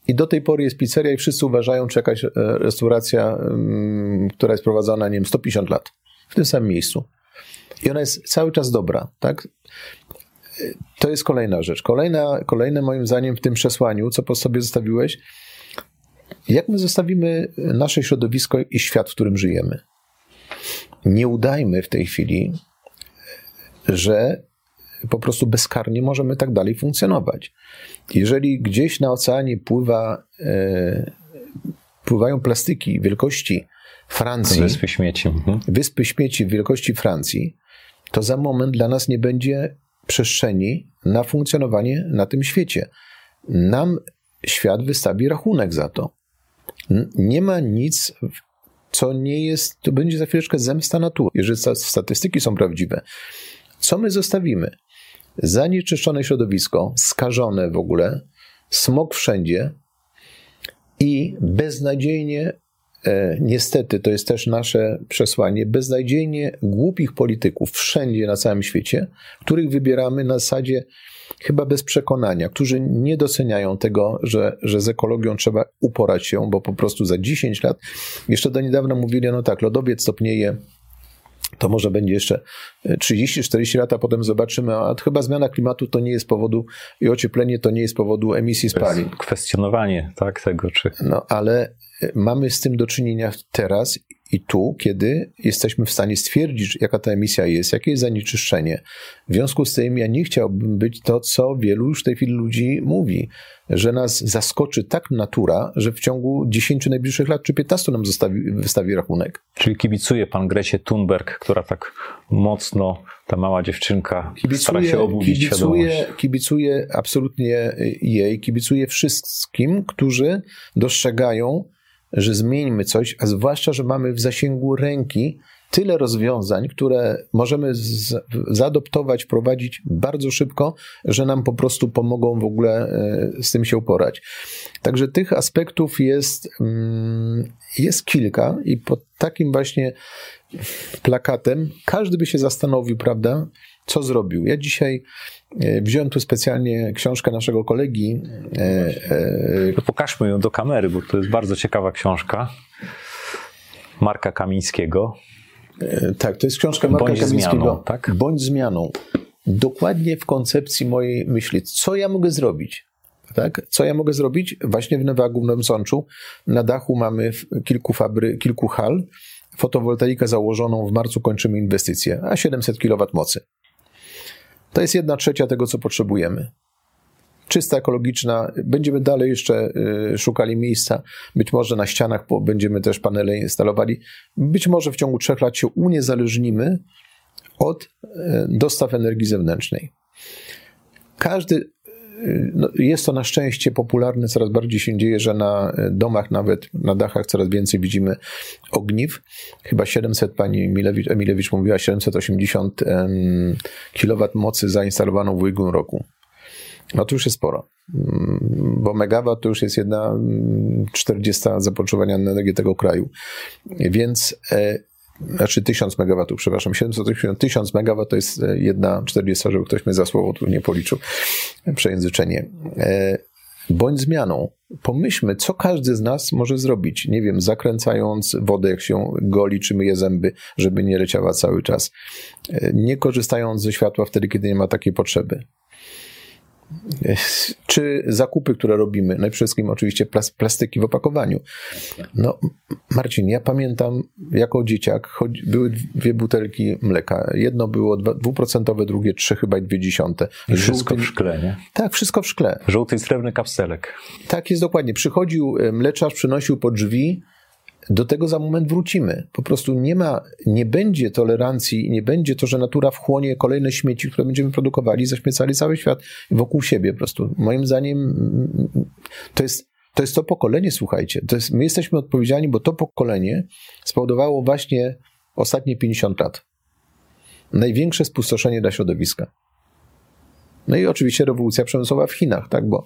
i do tej pory jest pizzeria i wszyscy uważają, że jakaś e, restauracja, mm, która jest prowadzona, nie wiem, 150 lat w tym samym miejscu. I ona jest cały czas dobra, tak? To jest kolejna rzecz. Kolejna, kolejne moim zdaniem w tym przesłaniu, co po sobie zostawiłeś, jak my zostawimy nasze środowisko i świat, w którym żyjemy. Nie udajmy w tej chwili, że po prostu bezkarnie możemy tak dalej funkcjonować. Jeżeli gdzieś na oceanie pływa, e, pływają plastiki wielkości Francji, wyspy śmieci. Mhm. wyspy śmieci wielkości Francji, to za moment dla nas nie będzie przestrzeni na funkcjonowanie na tym świecie. Nam świat wystawi rachunek za to. Nie ma nic, co nie jest, to będzie za chwileczkę zemsta natury, jeżeli statystyki są prawdziwe. Co my zostawimy? Zanieczyszczone środowisko, skażone w ogóle, smog wszędzie i beznadziejnie niestety, to jest też nasze przesłanie, beznadziejnie głupich polityków wszędzie na całym świecie, których wybieramy na zasadzie chyba bez przekonania, którzy nie doceniają tego, że, że z ekologią trzeba uporać się, bo po prostu za 10 lat, jeszcze do niedawna mówili, no tak, lodowiec stopnieje, to może będzie jeszcze 30-40 lat, a potem zobaczymy, a chyba zmiana klimatu to nie jest powodu i ocieplenie to nie jest powodu emisji spalin. Kwestionowanie tak, tego, czy. No ale mamy z tym do czynienia teraz i tu, kiedy jesteśmy w stanie stwierdzić, jaka ta emisja jest, jakie jest zanieczyszczenie. W związku z tym ja nie chciałbym być to, co wielu już w tej chwili ludzi mówi, że nas zaskoczy tak natura, że w ciągu 10 najbliższych lat czy 15 nam zostawi, wystawi rachunek. Czyli kibicuje pan Grecie Thunberg, która tak mocno, ta mała dziewczynka, kibicuje, stara się obudzić kibicuje, kibicuje absolutnie jej, kibicuje wszystkim, którzy dostrzegają, że zmieńmy coś, a zwłaszcza, że mamy w zasięgu ręki tyle rozwiązań, które możemy z, zaadoptować, wprowadzić bardzo szybko, że nam po prostu pomogą w ogóle e, z tym się uporać. Także tych aspektów jest, mm, jest kilka i pod takim właśnie plakatem każdy by się zastanowił, prawda, co zrobił. Ja dzisiaj e, wziąłem tu specjalnie książkę naszego kolegi. E, no pokażmy ją do kamery, bo to jest bardzo ciekawa książka. Marka Kamińskiego. E, tak, to jest książka Marka Bądź Kamińskiego. Zmianą, tak? Bądź zmianą. Dokładnie w koncepcji mojej myśli. Co ja mogę zrobić? Tak? Co ja mogę zrobić? Właśnie w Newagu, w Nowym Sączu, na dachu mamy kilku fabry, kilku hal, fotowoltaikę założoną, w marcu kończymy inwestycję, a 700 kW mocy. To jest jedna trzecia tego, co potrzebujemy czysta, ekologiczna. Będziemy dalej jeszcze y, szukali miejsca. Być może na ścianach będziemy też panele instalowali. Być może w ciągu trzech lat się uniezależnimy od y, dostaw energii zewnętrznej. Każdy no jest to na szczęście popularne, coraz bardziej się dzieje, że na domach, nawet na dachach coraz więcej widzimy ogniw. Chyba 700, pani Emilewicz, Emilewicz mówiła, 780 kW mocy zainstalowaną w ubiegłym roku. No to już jest sporo, mm, bo megawatt to już jest jedna 40 mm, zapotrzebowania na energię tego kraju. Więc e, znaczy 1000 megawatów, przepraszam, 780, 1000 megawatt to jest e, jedna 40, żeby ktoś mnie za słowo tu nie policzył, przejęzyczenie. E, bądź zmianą. Pomyślmy, co każdy z nas może zrobić. Nie wiem, zakręcając wodę, jak się goli czy myje zęby, żeby nie leciała cały czas. Nie korzystając ze światła wtedy, kiedy nie ma takiej potrzeby czy zakupy, które robimy, no i przede wszystkim oczywiście plastyki w opakowaniu. No, Marcin, ja pamiętam jako dzieciak były dwie butelki mleka. Jedno było dwuprocentowe, drugie trzy chyba i dwie dziesiąte. I wszystko w szkle, nie? Tak, wszystko w szkle. Żółty i srebrny kapselek. Tak jest dokładnie. Przychodził e, mleczarz, przynosił po drzwi, do tego za moment wrócimy. Po prostu nie ma, nie będzie tolerancji, nie będzie to, że natura wchłonie kolejne śmieci, które będziemy produkowali, zaśmiecali cały świat wokół siebie. Po prostu moim zdaniem to jest to jest to pokolenie, słuchajcie. To jest, my jesteśmy odpowiedzialni, bo to pokolenie spowodowało właśnie ostatnie 50 lat. Największe spustoszenie dla środowiska. No i oczywiście rewolucja przemysłowa w Chinach, tak, bo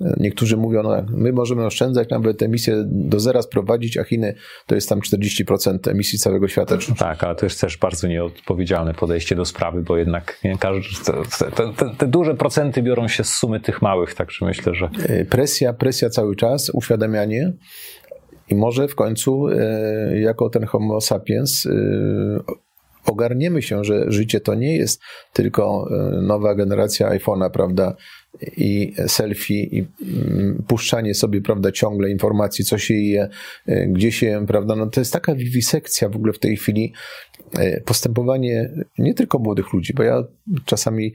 e, niektórzy mówią, no my możemy oszczędzać, nawet emisję do zera sprowadzić, a Chiny to jest tam 40% emisji całego świata. No tak, ale to jest też bardzo nieodpowiedzialne podejście do sprawy, bo jednak nie, każdy, te, te, te, duże procenty biorą się z sumy tych małych, także myślę, że... E, presja, presja cały czas, uświadamianie i może w końcu e, jako ten homo sapiens ogarniemy się, że życie to nie jest tylko e, nowa generacja iPhone'a, prawda, i selfie, i mm, puszczanie sobie, prawda, ciągle informacji, co się je, e, gdzie się prawda, no to jest taka wiwisekcja w ogóle w tej chwili, e, postępowanie nie tylko młodych ludzi, bo ja czasami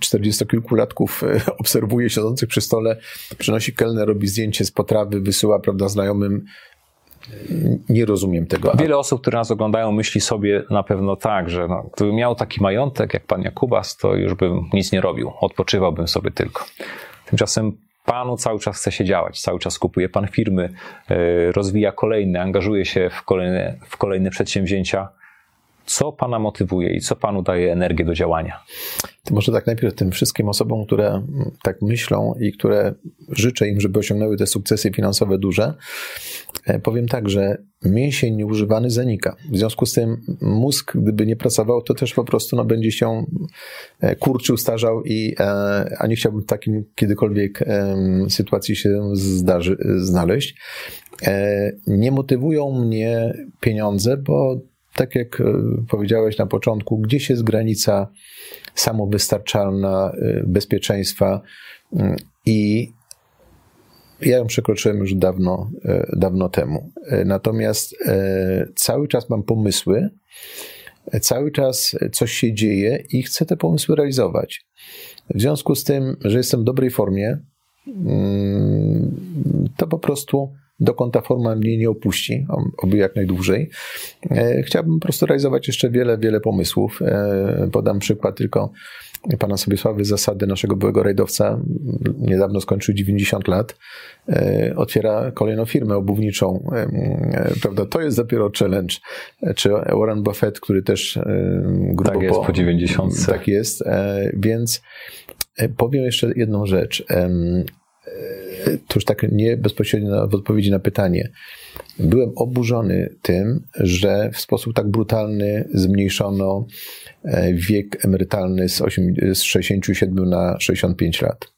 czterdziestokilkulatków obserwuję siedzących przy stole, przynosi kelner, robi zdjęcie z potrawy, wysyła, prawda, znajomym, nie rozumiem tego. Wiele osób, które nas oglądają, myśli sobie na pewno tak, że no, gdybym miał taki majątek jak pan Jakubas, to już bym nic nie robił, odpoczywałbym sobie tylko. Tymczasem panu cały czas chce się działać, cały czas kupuje pan firmy, e, rozwija kolejne, angażuje się w kolejne, w kolejne przedsięwzięcia. Co pana motywuje i co panu daje energię do działania? To może tak najpierw tym wszystkim osobom, które tak myślą i które życzę im, żeby osiągnęły te sukcesy finansowe duże, e, powiem tak, że mięsień nieużywany zanika. W związku z tym mózg, gdyby nie pracował, to też po prostu no, będzie się e, kurczył, starzał i e, a nie chciałbym w takim kiedykolwiek sytuacji się zdarzy, znaleźć. Nie motywują mnie pieniądze, bo tak jak powiedziałeś na początku, gdzieś jest granica samowystarczalna, y, bezpieczeństwa y, i ja ją przekroczyłem już dawno, y, dawno temu. Natomiast cały czas mam pomysły, cały czas coś się dzieje i chcę te pomysły realizować. W związku z tym, że jestem w dobrej formie, to po prostu dokąd ta forma mnie nie opuści, oby jak najdłużej. E, chciałbym po prostu realizować jeszcze wiele, wiele pomysłów. E, podam przykład tylko pana Sobiesławy Zasady, naszego byłego rajdowca, niedawno skończył 90 lat, e, otwiera kolejną firmę obuwniczą, prawda, to jest dopiero challenge, czy Warren Buffett, który też grubo tak jest, po, po 90. Tak jest, więc powiem jeszcze jedną rzecz to już tak nie bezpośrednio w odpowiedzi na pytanie. Byłem oburzony tym, że w sposób tak brutalny zmniejszono e, wiek emerytalny z, 8, z 67 na 65 lat.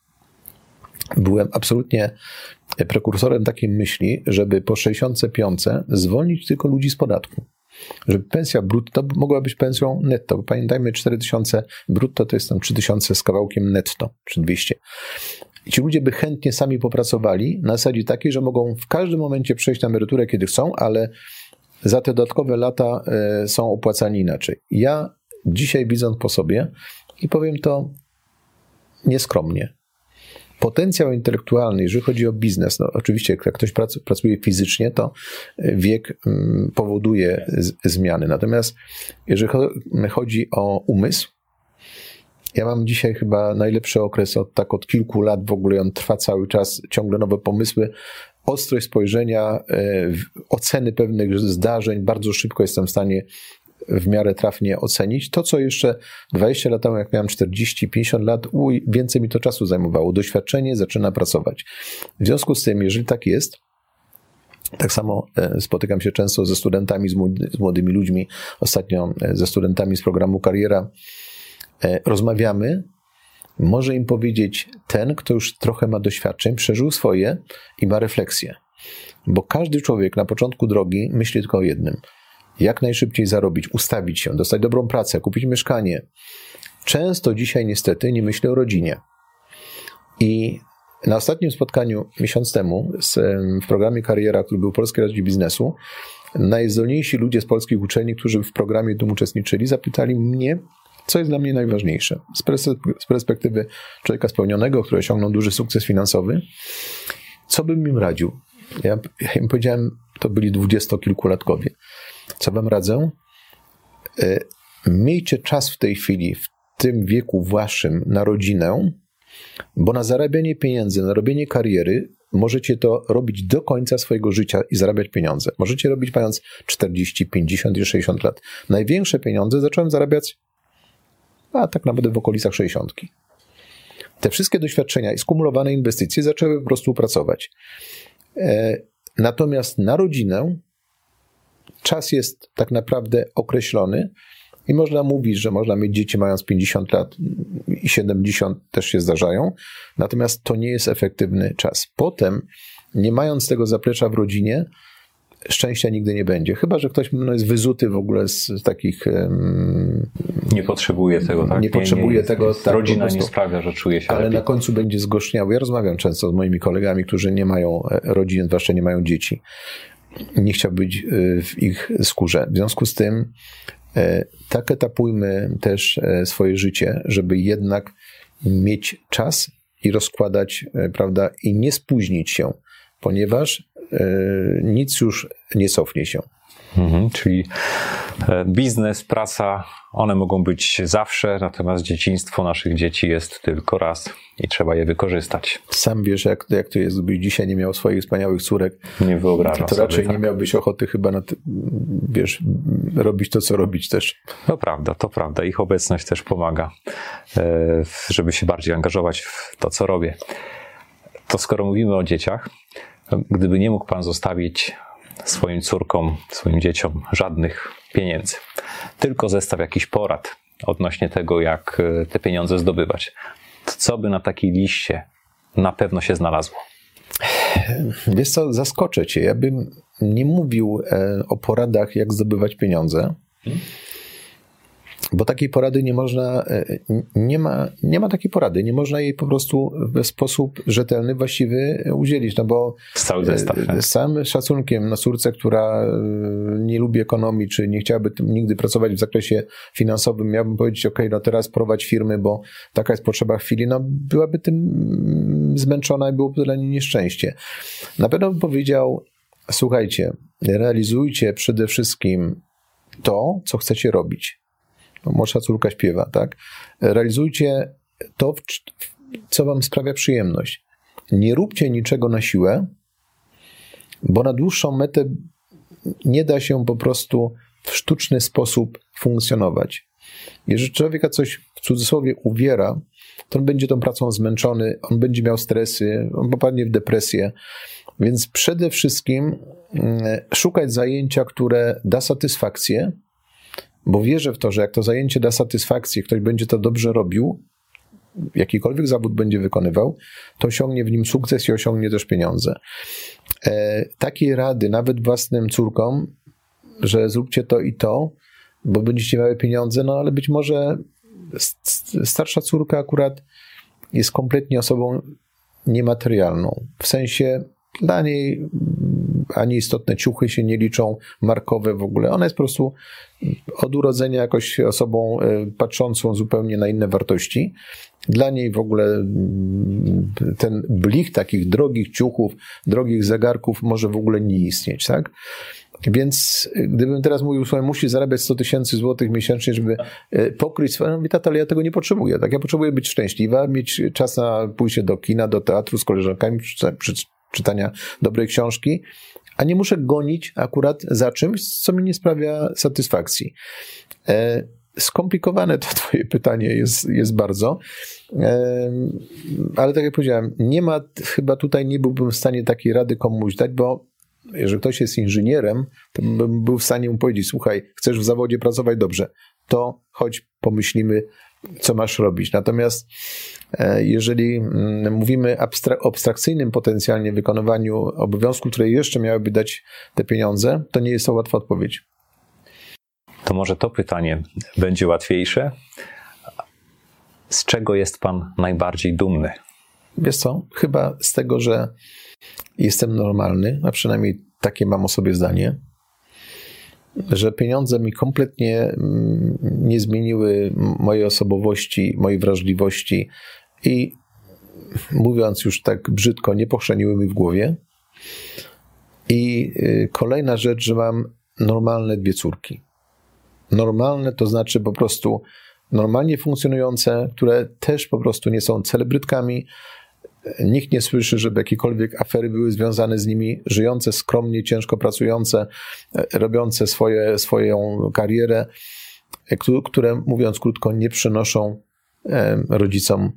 Byłem absolutnie prekursorem takiej myśli, żeby po 65 zwolnić tylko ludzi z podatku żeby pensja brutto mogła być pensją netto. Bo pamiętajmy, 4000 brutto to jest tam 3000 z kawałkiem netto, czy 200. Ci ludzie by chętnie sami popracowali na zasadzie takiej, że mogą w każdym momencie przejść na emeryturę, kiedy chcą, ale za te dodatkowe lata e, są opłacani inaczej. Ja dzisiaj widząc po sobie i powiem to nieskromnie, potencjał intelektualny, jeżeli chodzi o biznes, no oczywiście jak ktoś pracuje fizycznie, to wiek mm, powoduje zmiany. Natomiast jeżeli chodzi o umysł, ja mam dzisiaj chyba najlepszy okres od tak od kilku lat, w ogóle on trwa cały czas, ciągle nowe pomysły, ostrość spojrzenia, e, oceny pewnych zdarzeń, bardzo szybko jestem w stanie w miarę trafnie ocenić. To, co jeszcze 20 lat temu, jak miałem 40-50 lat, uj, więcej mi to czasu zajmowało. Doświadczenie zaczyna pracować. W związku z tym, jeżeli tak jest, tak samo e, spotykam się często ze studentami, z młodymi ludźmi, ostatnio e, ze studentami z programu Kariera, rozmawiamy, może im powiedzieć ten, kto już trochę ma doświadczeń, przeżył swoje i ma refleksję. Bo każdy człowiek na początku drogi myśli tylko o jednym: jak najszybciej zarobić, ustawić się, dostać dobrą pracę, kupić mieszkanie. Często dzisiaj niestety nie myśli o rodzinie. I na ostatnim spotkaniu miesiąc temu z, w programie Kariera, który był Polskiej Radzie Biznesu, najzdolniejsi ludzie z polskich uczelni, którzy w programie tym uczestniczyli, zapytali mnie, co jest dla mnie najważniejsze. Z perspektywy człowieka spełnionego, który osiągnął duży sukces finansowy, co bym im radził? Ja, ja im powiedziałem, to byli dwudziestokilkulatkowie. Co wam radzę? E, miejcie czas w tej chwili, w tym wieku waszym na rodzinę, bo na zarabianie pieniędzy, na robienie kariery możecie to robić do końca swojego życia i zarabiać pieniądze. Możecie robić mając 40, 50 i 60 lat. Największe pieniądze zacząłem zarabiać a tak naprawdę w okolicach 60. Te wszystkie doświadczenia i skumulowane inwestycje zaczęły po prostu pracować. E, natomiast na rodzinę czas jest tak naprawdę określony i można mówić, że można mieć dzieci mając 50 lat i 70 też się zdarzają, natomiast to nie jest efektywny czas. Potem, nie mając tego zaplecza w rodzinie, szczęścia nigdy nie będzie. Chyba, że ktoś no, jest wyzuty w ogóle z takich. Um, nie potrzebuje tego, tak? Nie potrzebuje jest, tego. Jest, tak, rodzina nie sprawia, że czuje się. Ale lepiej. na końcu będzie zgorzniały. Ja rozmawiam często z moimi kolegami, którzy nie mają e, rodzin, zwłaszcza nie mają dzieci. Nie chciał być e, w ich skórze. W związku z tym e, tak etapujmy też swoje życie, żeby jednak mieć czas i rozkładać, prawda, i nie spóźnić się, ponieważ nic już nie cofnie się. Mhm, czyli e, biznes, praca, one mogą być zawsze, natomiast dzieciństwo naszych dzieci jest tylko raz i trzeba je wykorzystać. Sam wiesz, jak, jak to jest, gdybyś dzisiaj nie miał swoich wspaniałych córek. Nie wyobrażam To raczej tak. nie miałbyś ochoty chyba na, wiesz, robić to, co robić też. To prawda, to prawda. Ich obecność też pomaga, e, żeby się bardziej angażować w to, co robię. To skoro mówimy o dzieciach, gdyby nie mógł Pan zostawić swoim córkom, swoim dzieciom żadnych pieniędzy, tylko zestaw jakichś porad odnośnie tego, jak e, te pieniądze zdobywać, to co by na takiej liście na pewno się znalazło? Wiesz co, zaskoczę cię. Ja bym nie mówił e, o poradach, jak zdobywać pieniądze. Hmm? Bo takiej porady nie można, e, nie ma, nie ma takiej porady, nie można jej po prostu w sposób rzetelny, właściwy udzielić, no bo cały zestaw, e, z całym szacunkiem na córce, która e, nie lubi ekonomii, czy nie chciałaby nigdy pracować w zakresie finansowym, miałbym powiedzieć, ok, no teraz prowadź firmy, bo taka jest potrzeba chwili, no byłaby tym mm, zmęczona i byłoby dla niej nieszczęście. Na pewno bym powiedział, słuchajcie, realizujcie przede wszystkim to, co chcecie robić młodsza córka śpiewa, tak? Realizujcie to, co wam sprawia przyjemność. Nie róbcie niczego na siłę, bo na dłuższą metę nie da się po prostu w sztuczny sposób funkcjonować. Jeżeli człowieka coś w cudzysłowie uwiera, to on będzie tą pracą zmęczony, on będzie miał stresy, on popadnie w depresję. Więc przede wszystkim mm, szukać zajęcia, które da satysfakcję, bo wierzę w to, że jak to zajęcie da satysfakcję, ktoś będzie to dobrze robił, jakikolwiek zawód będzie wykonywał, to osiągnie w nim sukces i osiągnie też pieniądze. E, takiej rady, nawet własnym córkom, że zróbcie to i to, bo będziecie miały pieniądze, no ale być może starsza córka akurat jest kompletnie osobą niematerialną. W sensie dla niej ani istotne ciuchy się nie liczą, markowe w ogóle. Ona jest po prostu od urodzenia jakoś osobą e, patrzącą zupełnie na inne wartości. Dla niej w ogóle mm, ten blich takich drogich ciuchów, drogich zegarków może w ogóle nie istnieć, tak? Więc e, gdybym teraz mówił sobie, musi zarabiać 100 tysięcy złotych miesięcznie, żeby e, pokryć swoje, no tata, ale ja tego nie potrzebuję, tak? Ja potrzebuję być szczęśliwa, mieć czas na pójście do kina, do teatru z koleżankami, czytania dobrej książki, a nie muszę gonić akurat za czymś, co mi nie sprawia satysfakcji. E, skomplikowane to Twoje pytanie jest, jest bardzo, e, ale tak jak powiedziałem, nie ma, chyba tutaj nie byłbym w stanie takiej rady komuś dać, bo jeżeli ktoś jest inżynierem, to bym był w stanie mu powiedzieć: Słuchaj, chcesz w zawodzie pracować dobrze, to choć pomyślimy, co masz robić. Natomiast jeżeli mm, mówimy o abstrakcyjnym potencjalnie wykonywaniu obowiązków, które jeszcze miałyby dać te pieniądze, to nie jest to łatwa odpowiedź. To może to pytanie będzie łatwiejsze. Z czego jest Pan najbardziej dumny? wiesz co, chyba z tego, że jestem normalny, a przynajmniej takie mam o sobie zdanie, że pieniądze mi kompletnie mm, nie zmieniły mojej osobowości, mojej wrażliwości i mówiąc już tak brzydko, nie pochrzeniły mi w głowie. I y, kolejna rzecz, że mam normalne dwie córki. Normalne to znaczy po prostu normalnie funkcjonujące, które też po prostu nie są celebrytkami. Nikt nie słyszy, żeby jakiekolwiek afery były związane z nimi, żyjące skromnie, ciężko pracujące, e, robiące swoje, swoją karierę, e, które, mówiąc krótko, nie przynoszą e, rodzicom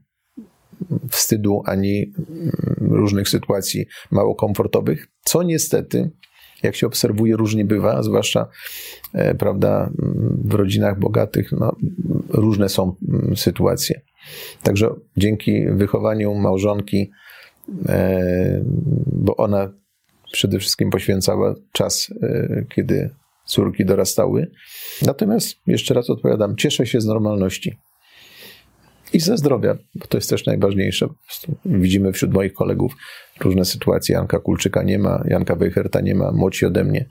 wstydu ani różnych sytuacji mało komfortowych, co niestety, jak się obserwuje, różnie bywa, zwłaszcza e, prawda, w rodzinach bogatych, no, różne są mm, sytuacje. Także dzięki wychowaniu małżonki, e, bo ona przede wszystkim poświęcała czas, e, kiedy córki dorastały. Natomiast jeszcze raz odpowiadam, cieszę się z normalności i ze zdrowia, bo to jest też najważniejsze. Widzimy wśród moich kolegów różne sytuacje. Janka Kulczyka nie ma, Janka Wejherta nie ma, młodsi ode mnie.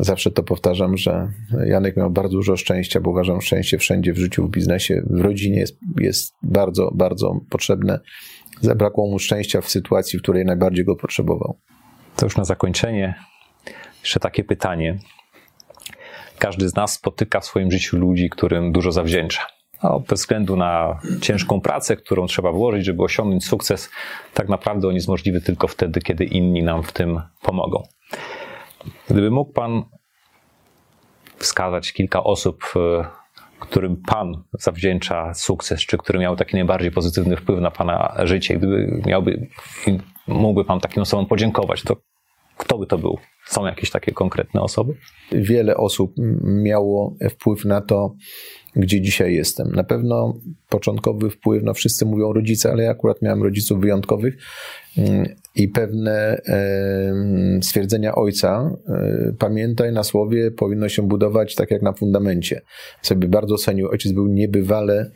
Zawsze to powtarzam, że Janek miał bardzo dużo szczęścia, bo uważam, szczęście wszędzie w życiu, w biznesie, w rodzinie jest, jest bardzo, bardzo potrzebne. Zabrakło mu szczęścia w sytuacji, w której najbardziej go potrzebował. To już na zakończenie jeszcze takie pytanie. Każdy z nas spotyka w swoim życiu ludzi, którym dużo zawdzięcza no, bez względu na ciężką pracę, którą trzeba włożyć, żeby osiągnąć sukces, tak naprawdę on jest możliwy tylko wtedy, kiedy inni nam w tym pomogą. Gdyby mógł Pan wskazać kilka osób, e, którym Pan zawdzięcza sukces, czy który miał taki najbardziej pozytywny wpływ na Pana życie, gdyby miałby, mógłby Pan takim osobom podziękować, to kto by to był? Są jakieś takie konkretne osoby? Wiele osób miało wpływ na to, gdzie dzisiaj jestem. Na pewno początkowy wpływ, no wszyscy mówią rodzice, ale ja akurat miałem rodziców wyjątkowych mm, i pewne stwierdzenia ojca. E, pamiętaj, na słowie powinno się budować tak jak na fundamencie. Sobie bardzo cenił, ojciec był niebywale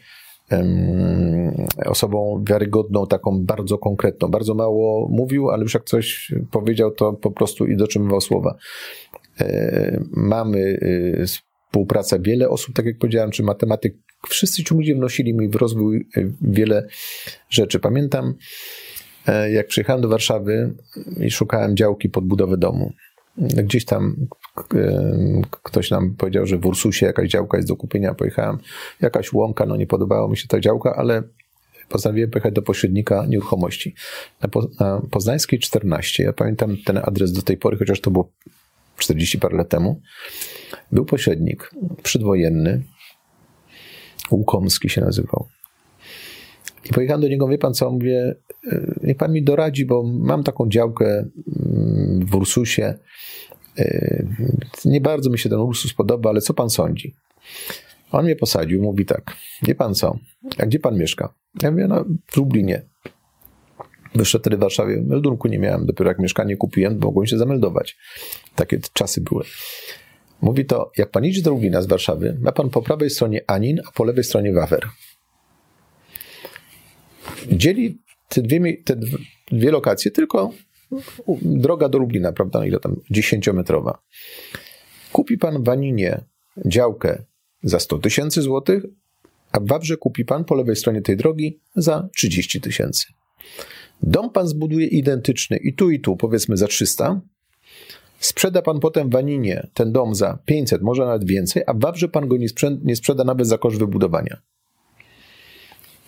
osobą wiarygodną, taką bardzo konkretną. Bardzo mało mówił, ale już jak coś powiedział, to po prostu i dotrzymywał słowa. E, mamy y, współpraca, wiele osób, tak jak powiedziałem, czy matematyk, wszyscy ci ludzie wnosili mi w rozwój e, wiele rzeczy. Pamiętam, e, jak przyjechałem do Warszawy i szukałem działki pod budowę domu. Gdzieś tam e, ktoś nam powiedział, że w Ursusie jakaś działka jest do kupienia. Pojechałem, jakaś łąka, no nie podobała mi się ta działka, ale postanowiłem pojechać do pośrednika nieruchomości. Na, po, na Poznańskiej 14, ja pamiętam ten adres do tej pory, chociaż to było 40 parę lat temu. Był pośrednik przedwojenny, Łukomski się nazywał. I pojechałem do niego, wie pan co, mówię, e, niech pan mi doradzi, bo mam taką działkę mm, w Ursusie. E, nie bardzo mi się ten Ursus podoba, ale co pan sądzi? On mnie posadził, mówi tak, wie pan co, a gdzie pan mieszka? Ja mówię, no w Lublinie. Wyszedł wtedy w Warszawie, meldunku nie miałem, dopiero jak mieszkanie kupiłem, mogłem się zameldować. Takie czasy były. Mówi to, jak pan idzie do Lublina z Warszawy, ma pan po prawej stronie Anin, a po lewej stronie Wawer. Dzieli te dwie, te dwie lokacje tylko droga do Lublina, prawda, ile tam, dziesięciometrowa. Kupi pan w Aninie działkę za 100 tysięcy złotych, a w Wawrze kupi pan po lewej stronie tej drogi za 30 tysięcy. Dom pan zbuduje identyczny i tu i tu, powiedzmy za 300, Sprzeda pan potem w Aninie ten dom za 500, może nawet więcej, a w Wawrze pan go nie sprzeda, nie sprzeda nawet za koszt wybudowania.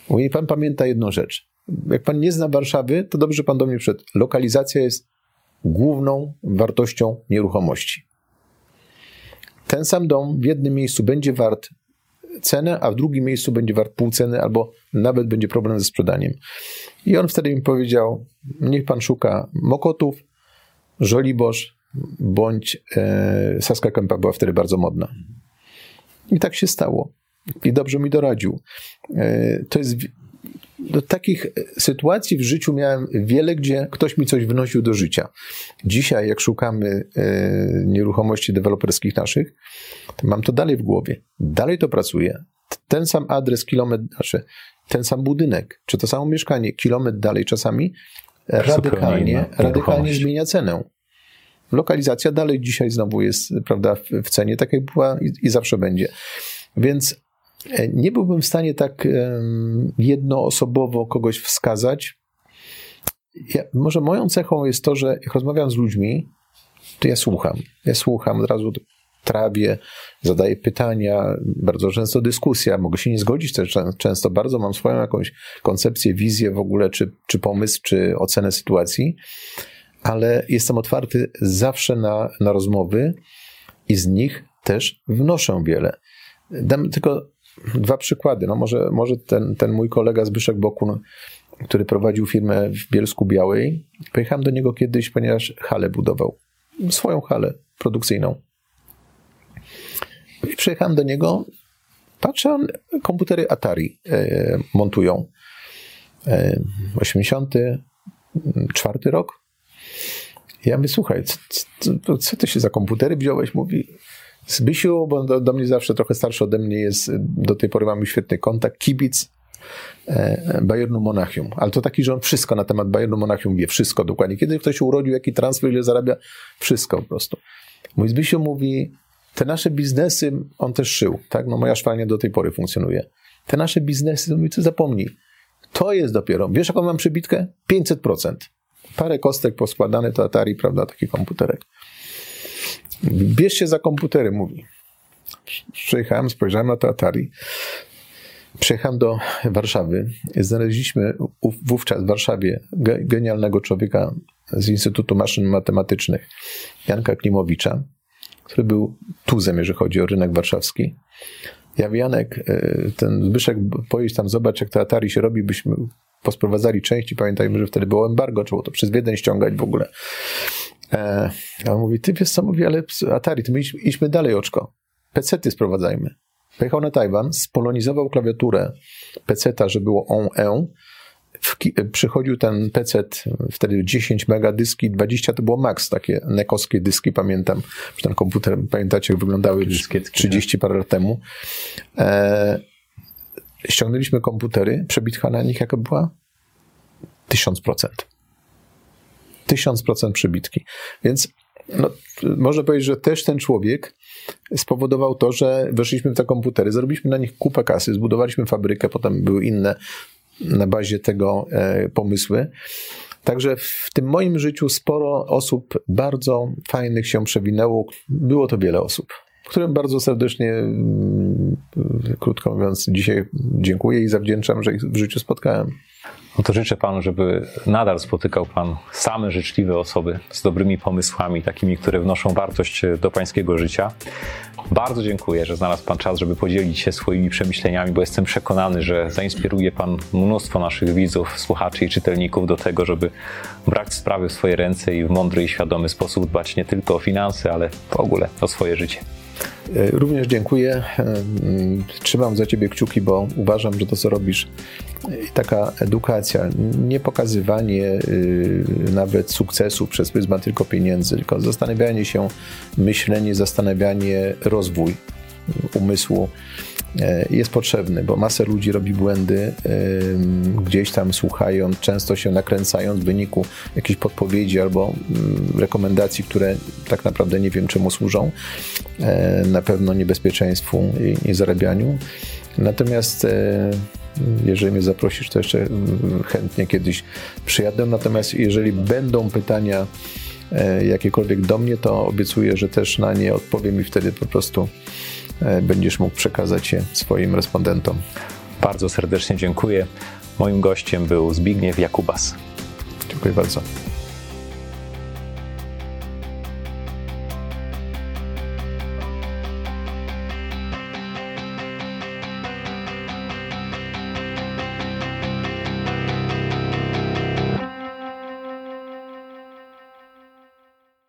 Mówi pan pamięta jedną rzecz. Jak pan nie zna Warszawy, to dobrze pan do mnie przed. Lokalizacja jest główną wartością nieruchomości. Ten sam dom w jednym miejscu będzie wart cenę, a w drugim miejscu będzie wart pół ceny, albo nawet będzie problem ze sprzedaniem. I on wtedy mi powiedział: Niech pan szuka Mokotów, Żoliborz, bądź e, Saska Kępa była wtedy bardzo modna. I tak się stało. I dobrze mi doradził. E, to jest. Do takich sytuacji w życiu miałem wiele, gdzie ktoś mi coś wnosił do życia. Dzisiaj, jak szukamy e, nieruchomości deweloperskich naszych, to mam to dalej w głowie. Dalej to pracuję. Ten sam adres, kilometr, znaczy ten sam budynek, czy to samo mieszkanie, kilometr dalej czasami, radykalnie, radykalnie zmienia cenę. Lokalizacja dalej dzisiaj znowu jest prawda, w cenie, tak jak była i, i zawsze będzie. Więc e, nie byłbym w stanie tak jednoosobowo kogoś wskazać. Ja, może moją cechą jest to, że jak rozmawiam z ludźmi, to ja słucham. Ja słucham, od razu trawię, zadaję pytania, bardzo często dyskusja. Mogę się nie zgodzić też często, bardzo mam swoją jakąś koncepcję, wizję w ogóle, czy, czy pomysł, czy ocenę sytuacji, ale jestem otwarty zawsze na, na rozmowy i z nich też wnoszę wiele. Dam tylko dwa przykłady. No może, może ten, ten mój kolega Zbyszek Bokun, który prowadził firmę w Bielsku Białej, pojechałem do niego kiedyś, ponieważ halę budował. Swoją halę produkcyjną. I przyjechałem do niego, patrzę, komputery Atari e, montują. E, 84 rok. Ja mówię, słuchaj, co, co, co to się za komputery wziąłeś? Mówi, Zbysiu, bo do, do, mnie zawsze trochę starszy ode mnie jest, do tej pory mamy świetny kontakt, kibic e, Bayernu Monachium. Ale to taki, że on wszystko na temat Bayernu Monachium wie, wszystko dokładnie. Kiedy ktoś urodził, jaki transfer, ile zarabia, wszystko po prostu. Mój Zbysiu mówi, te nasze biznesy, on też szył, tak? No moja szwalnia do tej pory funkcjonuje. Te nasze biznesy, mówi, co zapomnij, to jest dopiero, wiesz jaką mam przybitkę? 500%. Parę kostek poskładane to Atari, prawda, taki komputerek. Bierz się za komputery, mówi. Przyjechałem, spojrzałem na to Atari. Przyjechałem do Warszawy. Znaleźliśmy wówczas w Warszawie genialnego człowieka z Instytutu Maszyn Matematycznych, Janka Klimowicza, który był tuzem, jeżeli chodzi o rynek warszawski. Ja Janek, e, ten Zbyszek, pojedź tam, zobacz, jak to Atari się robi, byśmy posprowadzali części. Pamiętajmy, że wtedy było embargo, trzeba to przez Wiedeń ściągać w ogóle. E, a on mówi, ty wiesz co, mówi, ale Atari, to my idźmy, idźmy dalej, oczko. PC-ty sprowadzajmy. Pojechał na Tajwan, spolonizował klawiaturę PC-ta, że było on-e, przychodził ten PC, wtedy 10 mega dyski, 20 to było max, takie nekoskie dyski, pamiętam, że ten komputer, pamiętacie, jak wyglądały Dyskietki, 30 parę lat temu. E, ściągnęliśmy komputery, przebitka na nich jaka była? 1000%. 1000% przebitki. Więc no, można powiedzieć, że też ten człowiek spowodował to, że weszliśmy w te komputery, zarobiliśmy na nich kupę kasy, zbudowaliśmy fabrykę, potem były inne na bazie tego e, pomysły. Także w tym moim życiu sporo osób bardzo fajnych się przewinęło. Było to wiele osób, którym bardzo serdecznie, mm, krótko mówiąc, dzisiaj dziękuję i zawdzięczam, że ich w życiu spotkałem. No to życzę Panu, żeby nadal spotykał Pan same życzliwe osoby z dobrymi pomysłami, takimi, które wnoszą wartość do Pańskiego życia. Bardzo dziękuję, że znalazł Pan czas, żeby podzielić się swoimi przemyśleniami, bo jestem przekonany, że zainspiruje Pan mnóstwo naszych widzów, słuchaczy i czytelników do tego, żeby brać sprawy w swoje ręce i w mądry i świadomy sposób dbać nie tylko o finanse, ale w ogóle o swoje życie. E, również dziękuję. E, trzymam za Ciebie kciuki, bo uważam, że to, co robisz, taka edukacja, nie pokazywanie nawet sukcesu przez pryzmat tylko pieniędzy, tylko zastanawianie się, myślenie, zastanawianie, rozwój umysłu e, jest potrzebny, bo masa ludzi robi błędy, gdzieś tam słuchając, często się nakręcając w wyniku jakichś podpowiedzi albo rekomendacji, które tak naprawdę nie wiem czemu służą, e, na pewno niebezpieczeństwu i zarabianiu. Natomiast e, jeżeli mnie zaprosisz, to jeszcze chętnie kiedyś przyjadę. Natomiast jeżeli będą pytania jakiekolwiek do mnie, to obiecuję, że też na nie odpowiem i wtedy po prostu E, będziesz mógł przekazać je swoim respondentom. Bardzo serdecznie dziękuję. Moim gościem był Zbigniew Jakubas. Dziękuję bardzo.